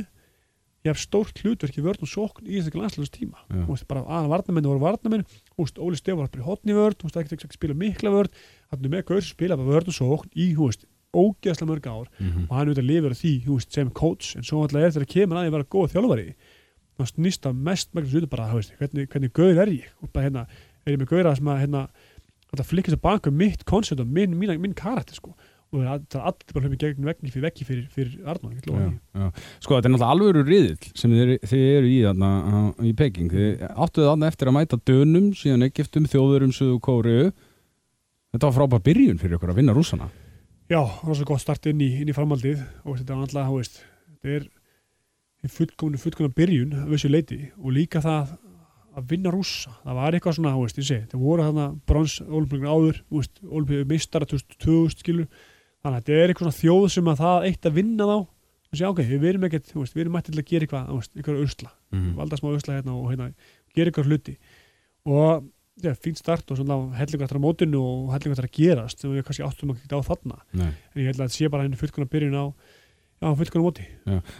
ég hef stórt hlutverk í vörn og sókn í þessi landslöfus tíma Já. Þú veist, bara aðan varnamenn voru varnamenn Óli Stef var bara í hotni veist, ekki spila mikla vörn hann er með gaur spila bara vörn og sókn í veist, ógeðslega mörg ár Mm og hann auðvitað lifir á því, veist, sem coach en svo alltaf er þegar kemur að ég vera góð þjálfari þá snýst það mest meginn svo bara, veist, hvernig, hvernig gauð er ég bara hérna, er ég með gauðra sem að hérna, þetta flikkir sér baka um mitt koncept og minn, minn, minn karakter sko og það er það er allir bara hlupið gegn vegni fyrir veggi fyrir, fyrir já. Sko, þetta er náttúrulega alvöru riðill sem þið, þið eru í þarna í Peking. Þið áttuðu þarna eftir að mæta dönum, síðan Egyptum, þjóðurum, Suðu Kóru. Þetta var frábær byrjun fyrir ykkur að vinna rússana. Já, það var svo gott start inn í, inn í framaldið og þetta var alltaf, þú veist, þetta er fullkominu, fullkominu byrjun af þessu leiti og líka það að vinna rússa, það var eitthvað svona, þú veist, ég segi, það voru þarna brons olimpíuleikin áður, þú veist, olimpíu meistara 2000 skilur, þannig að þetta er eitthvað svona þjóð sem að það eitt að vinna þá. Og segja, ok, við erum ekkert, þú veist, við erum mættið til að gera eitthvað, þú veist, eitthvað usla, Mm. valda smá usla hérna og hérna, gera eitthvað hluti. Og já, fínt start og svona hellingar þar á mótinu og hellingar þar að gerast sem við kannski áttum að á þarna. Nei. en ég held að þetta sé bara henni fullkona byrjun á já, fullkonum móti.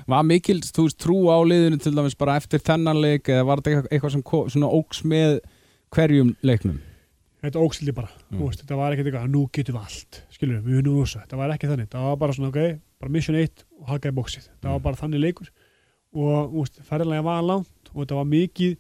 Var mikil, þú veist, trú á liðinu til dæmis bara eftir þennan leik eða var þetta eitthvað, sem svona óks með hverjum leiknum? þetta ógsildi bara, veist, þetta var ekkert eitthvað að nú getum við allt, skilur við, við unnum þessu þetta var ekki þannig, það var bara svona, ok, bara mission 1 og haka í bóksið, það var Mm. bara þannig leikur. Og, ferðarlega var langt og þetta var mikið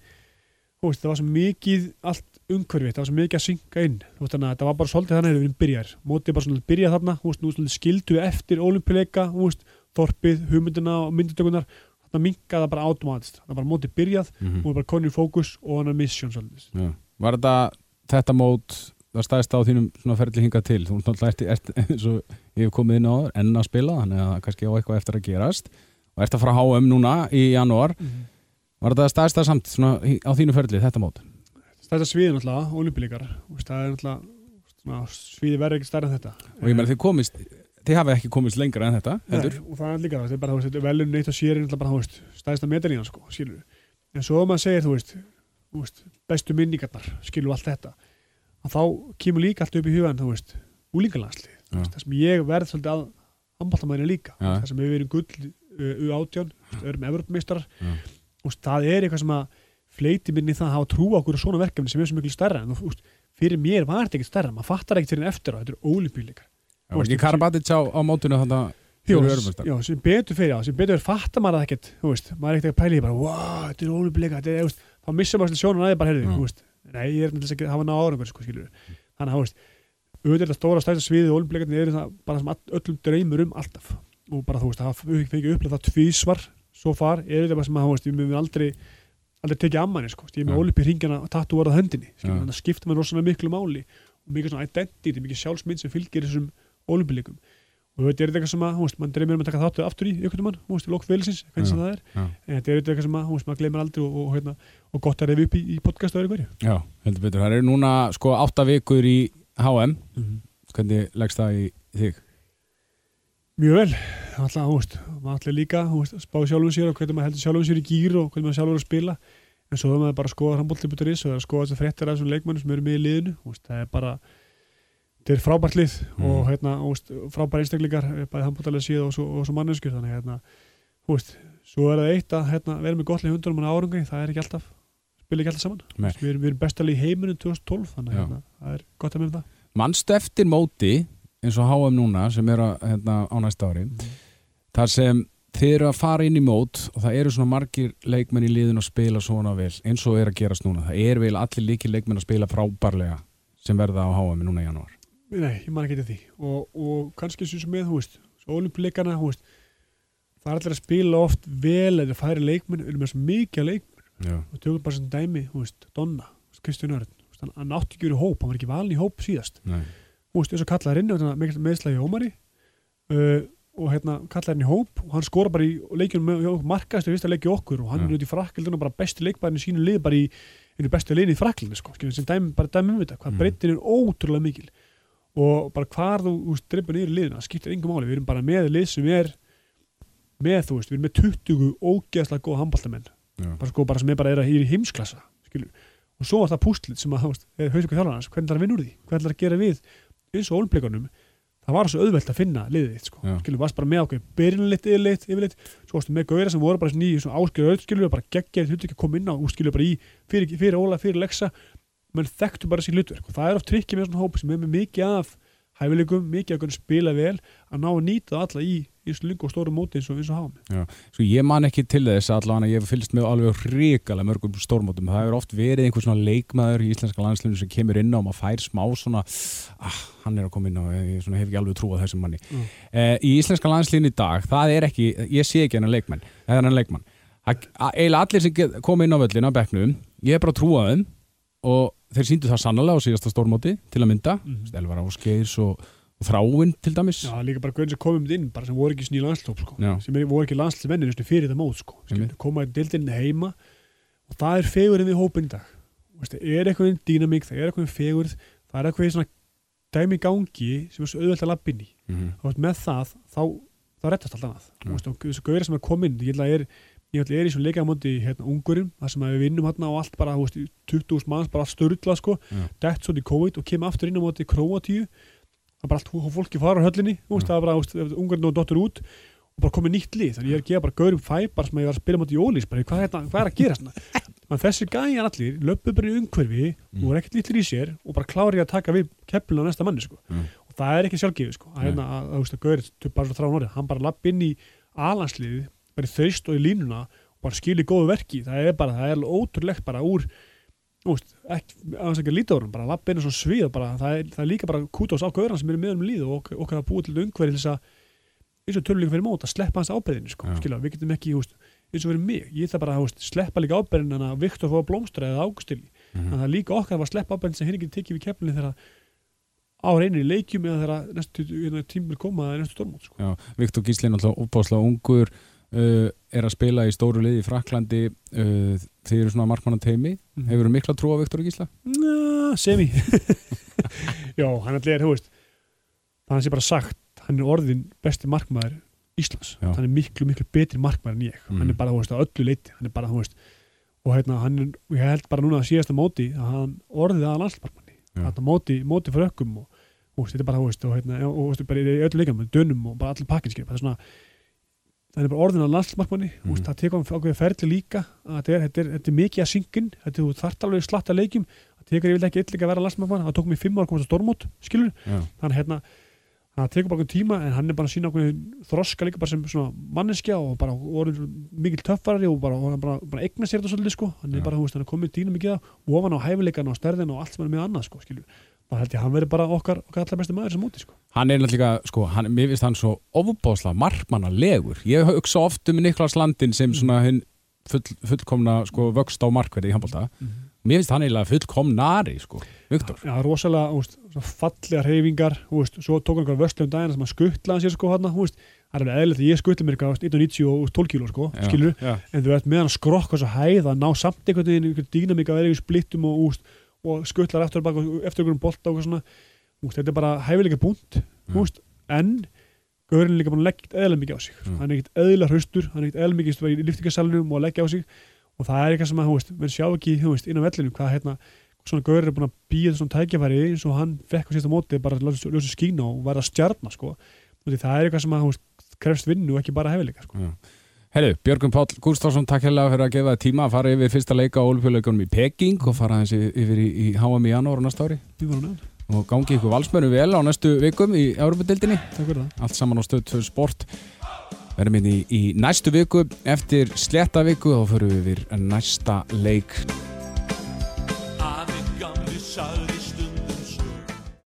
það var svo mikið allt umhverfið, það var svo mikið að synga inn. Veist, þannig að þetta var bara svolítið þannig að við erum byrjar mótið bara svona að byrja þarna, þú veist, nú svolítið skildu eftir ólimpileika, veist, þorpið hugmyndina og myndutökunar þarna minkaði það bara automatist, það bara mótið byrjað Mm og bara konur fókus og hann mission svolítið. Já. Var þetta, þetta mót það stæðist á þínum svona ferli hingað til? Þú ert náttúrulega *laughs* eins og ég hef komið inn á þér, enn að spila, þannig að kannski á eitthvað eftir að gerast. Og ert að fara að HM núna í janúar, var þetta stæðist það samt svona, á þínu ferli, þetta mót? Þetta sviði náttúrulega, olimpíleikar það er náttúrulega sviði verður ekki stærra en þetta. Og ég meina þið komist, þið hafið ekki komist lengra en þetta? Nei, og það er líka það, þetta er bara, þú veist, velun neitt og sér er náttúrulega bara, þú veist, stærsta medalínan sko, skilur en svo ef maður segir, þú veist, þú veist bestu minningarnar, skilur allt þetta að þá kemur líka allt upp í hugan þú veist, úlingalandslið Já. það sem ég verð svolítið að handbóltamæðinu líka, Já. það sem við verið gull uh, U18, þú veist, erum Evropameistarar Já. og það eitthvað sem að fleiti minni það að hafa trú á okkur svona verkefni sem er svo miklu stærra en þú veist, fyrir mér var þetta ekkert stærra maður fattar ekkert fyrir en eftir á, þetta er ólimpíuleikar Það var ekki Karabatic á, á mótinu þannig já, sem betur fyrir á, sem betur fyrir fattar maður það ekkert, þú veist, maður er ekkert að pæla í bara, wow, þetta er ólimpíuleika, þetta er, þú veist, þá missum maður sjónun aðeins bara, heyrðu, þú veist, nei, ég er með þess að hafa ná árangur, sko, skilur þannig að, þú veist, er er aldrei tekið ammanni, sko, ég er með ólimpíu hringina og tattu skilur, Já. þannig að skipta mér rosalega miklu máli og mikið svona identity, mikið sjálfsmynd sem fylgir þessum ólimpíuleikum og þú veit, er þetta eitthvað sem að, þú veist, mann dreymir um að taka þáttu aftur í ykkur mann, þú veist, í lók félsins, hvernig sem það er. Já. en þetta er eitthvað sem að, þú veist, maður gleymir aldrei og, og, hérna, og gott að reyfi upp í, í podcast öðru hverju. Já, heldur betur, það eru núna sko átta vikur í HM hvernig leggst það í þig? Mjög vel, alltaf, veist, alltaf líka veist, spá sjálfum sér og hvernig maður heldur sjálfum sér í gýr og hvernig maður sjálfur að spila. En svo er maður bara að skoða handbólti.is og að skoða þessar fréttir af þessum leikmönnum sem eru með í liðinu. Veist, það er bara þetta er frábært lið Mm. og hérna, frábært einstaklingar bæði handbóltalega síða og svo, svo manneskur þannig hérna, svo er það eitt að hérna, vera með gott lið hundunum en árangri það er ekki alltaf, spila ekki alltaf saman. Við erum, við erum bestalið í heiminum 2012 þannig Já. hérna, það er gott að með það. Manstu eftir móti eins og HM núna sem er að, hérna, á næsta ári þar sem þið eru að fara inn í mót og það eru svona margir leikmenn í liðin að spila svona vel eins og er að gerast núna. Það er vel allir líki leikmenn að spila frábærlega sem verða á HM núna í janúar. Nei, ég man ekki til því. Og, og kannski sem með, þú veist olimpíuleikana, þú veist það er allir að spila oft vel eða færi leikmenn, við erum með svo mikið leikmenn. Já, og tökum bara sem dæmi, þú veist, Donna Kristján Örn, hann, átti ekki verið hóp hann var ekki valin í hóp síðast. Nei, veist, þess að kallaði inn með meðslagi Ómari. Uh, og hérna kallaði hann í hóp og hann skora bara í leikjunum markaðist í fyrsta leiki okkur og hann Já. er út í frakkildinu bara besti leikbærin í sínu lið bara í einu bestu liðin í frakkildinu sko, sem dæmi, bara dæmi um þetta, hvað Mm. breytin er ótrúlega mikil. Og bara hvar þú, þú veist, dreipur niður í liðina, skiptir engum máli. Við erum bara með lið sem er með, þú veist, við erum með 20 ógeðslega góða handbóltamenn, já, bara sko, bara sem er bara er, að- er í heimsklassa, skilur og svo var það pústlið sem að, þú veist, haustöku þjálfarnas hvernig það er að vinna úr því, hvernig það er að gera við eins og olimpleikunum, það var svo auðvelt að finna liðið sko, skilur, varst bara með okkur byrjunlitt, yfirleitt, yfirleitt svo varstu með gauðra sem voru bara í svona áskilur auð, skilur, bara geggjað, þú ekki að koma inn á skilur bara í, fyrir, fyrir Óla, fyrir Lexa. Menn þekktu bara sín hlutverk og það er oft trikkið með svona hóp sem er með mikið af hæfileikum, mikið af hvernig spila vel að ná að nýta alla í og lungu og stóru móti eins og, eins og háum Sko ég man ekki til þess allavega ég hef fylgst með alveg hrikalega mörgum stórmótum, það hefur oft verið einhver svona leikmaður í íslenska landslinu sem kemur inn á og maður fær smá svona ah, hann er að koma inn á, ég svona, hef ekki alveg trúað þessum manni. Mm. eh, í íslenska landslinu í dag, það er ekki ég sé ekki hennar leikmann, það er hennar leikmann. Það- a- eiginlega allir sem koma inn á völlin á bekknum, ég hef bara trúað þeim og þeir síndu það sannlega á síðasta stórmóti til að mynda, Mhm. Elvar Áskeirs og, og Þráin til dæmis Já, líka bara gauðin sem komum inn bara sem voru ekki í landslóp sko. Sem er, voru ekki landslismennir eins og fyrir það mót sko. Einmitt. Skilur, koma í dildinni heima og það er fegurinn við hópin í dag það er eitthvað dýnamík, það er eitthvað fegurð það er eitthvað svona dæmi í gangi sem er svo auðvelt að lappin í Mhm. og veist, með það, þá, þá rettast allt annað. Þú veist, og þessu gauðir sem er komin ég ætla að er, ég ætla að er í svona leikamóti hérna ungurinn, það sem við vinnum hérna og allt bara, þú veist, í 20.000 manns, bara allt störla sko, Já. dett svo í COVID og kemur aftur inn á móti Króatíu það er bara allt, fólki fara á höllinni veist, það er bara, ungurinn og dottur út og bara komið nýtt lið þannig ég er að gefa bara gaurum fæbar sem ég var að spila mot í ólís bara hvað, þetta- hvað er að gera svona þannig *laughs* þessi gæjar allir löpu bara í umhverfi Mm. og er ekkert lítlir í sér og bara klári að taka við keppluna á næsta manni sko. Mm. og það er ekki sjálfgefið sko. að, hérna, að, að, að, gaurið bara svo þrá hann bara lapp inn í alansliðið bara í þaust og í línuna og bara skili góðu verki það er bara, það er ótrúlegt bara úr veist, ekki, aðeins ekki að líta á hann bara lapp inn og svo svið bara, það, er, það er líka bara kútos á gauran sem eru með um líð og ok- okkar að búa til umhverfi til þess að eins og töluleikum fyrir mót að sleppa hans ábyrðinu sko, skilja, við getum ekki veist, eins og fyrir mig, ég þarf bara veist, sleppa líka ábyrðin en að Viktor fóða blómstra eða águstili, Mhm. en það líka okkar að sleppa ábyrðin sem henni getur tekið við kepplinni þegar á reynir í leikjum eða þegar næstu tímur koma eða næstu stormót sko. Viktor Gíslin alltaf óbáslega ungur uh, er að spila í stóru liði í Fraklandi uh, þeir eru svona markmannan teimi Mhm. hefur mikla trú á Viktor Gísla? Ná, semi *laughs* Já, hann allir er, þú veist hann sé bara sagt, hann er orðin besti markmaður Íslands Já. hann er miklu, miklu betri markmaður en ég Mm. hann er bara, þú veist, á öllu leiti hann er bara, þú veist og hérna, hann er, ég held bara núna að síðasta móti að hann orðið að landsmarkmanni Já. þetta móti, móti fyrir ökkum og, og þetta er bara, þú veist, og hérna, og, og, og bara í öllu leikam, dönum og bara allir pakkinskir það er svona það er bara orðin að landsmarkmanni. Mm. Mhm. það tekur ákveðið ferli líka. Að þetta er, þetta er, þetta er mikið að syngin. Þetta er þart alveg slatta leikjum. Það tekur vil ekki eitthvað að vera landsmarkmann það tók mér fimm ára að komast að stormót, skilur Já, þannig hérna það tekur bara tíma en hann er bara að sína okkur þroska líka bara sem svona manneskja og bara orðin mikil töffarari og bara, og bara, bara eigna sér þetta svolítið sko. Hann er bara, þú veist, hann er komið dýna mikið og ofan á hæfileikan og stærðin og allt sem er með annað sko, skilur það held ég að hann veri bara okkar, okkar allar besti maður sem úti sko. Hann er náttúrulega, sko, hann, mér finnst hann svo ofbáslega markmannalegur. Ég hugsa oft um Niklas Landin sem svona hinn full, fullkomna sko, vöxt á markverði í handbólta. Mér finnst hann eiginlega fullkomnari, sko, Viktor. Já, rosalega, þú veist, svo fallega reyfingar, veist, svo tók hann vörslu um daginn sem hann skuttlaði sér sko hann, veist, það er alveg eðlilegt að ég skuttla mér eitthvað, þú veist, 1,90 og 12 kíló sko, Já, skilur, Já, en þú veist, meðan hann skrokka svo hæð að ná samt einhvern veginn einhvern dýnamík að vera í splittum og, úst, og skuttlar eftir, einhverjum bolta og svona, úst, þetta er bara hæfileika búnt, úst, en Gaurin er líka búin að leggja eðla mikið á sig Já. hann er ekkert eðla hraustur, hann er ekkert eðla mikið í liftingarsalunum og að leggja á sig og það er eitthvað sem að, þú veist, menn sjá ekki veist, inn á vellinu, hvað hérna svona Gaurin er búin að býja þessum tækjafæri eins og hann fekk á síðasta móti bara að ljósa skína og væri að stjarna sko. Það er eitthvað sem að, þú veist, krefst vinnu og ekki bara hæfileika sko. já. Herru, Björgum Páll Gústafsson, takk hérlega fyrir að gefa það tíma að fara yfir fyrsta leika á Olupjuleikunum í Peking og fara þessi yfir í, í HM í janúar á næsta ári. Og gangi ykkur valsmöru vel á næstu vikum í Európa-dildinni. takk fyrir það. Allt saman á stöð 2 sport. Verðum inn í, í næstu viku. Eftir sletta viku þá förum við yfir næsta leik. Afi gamli sagði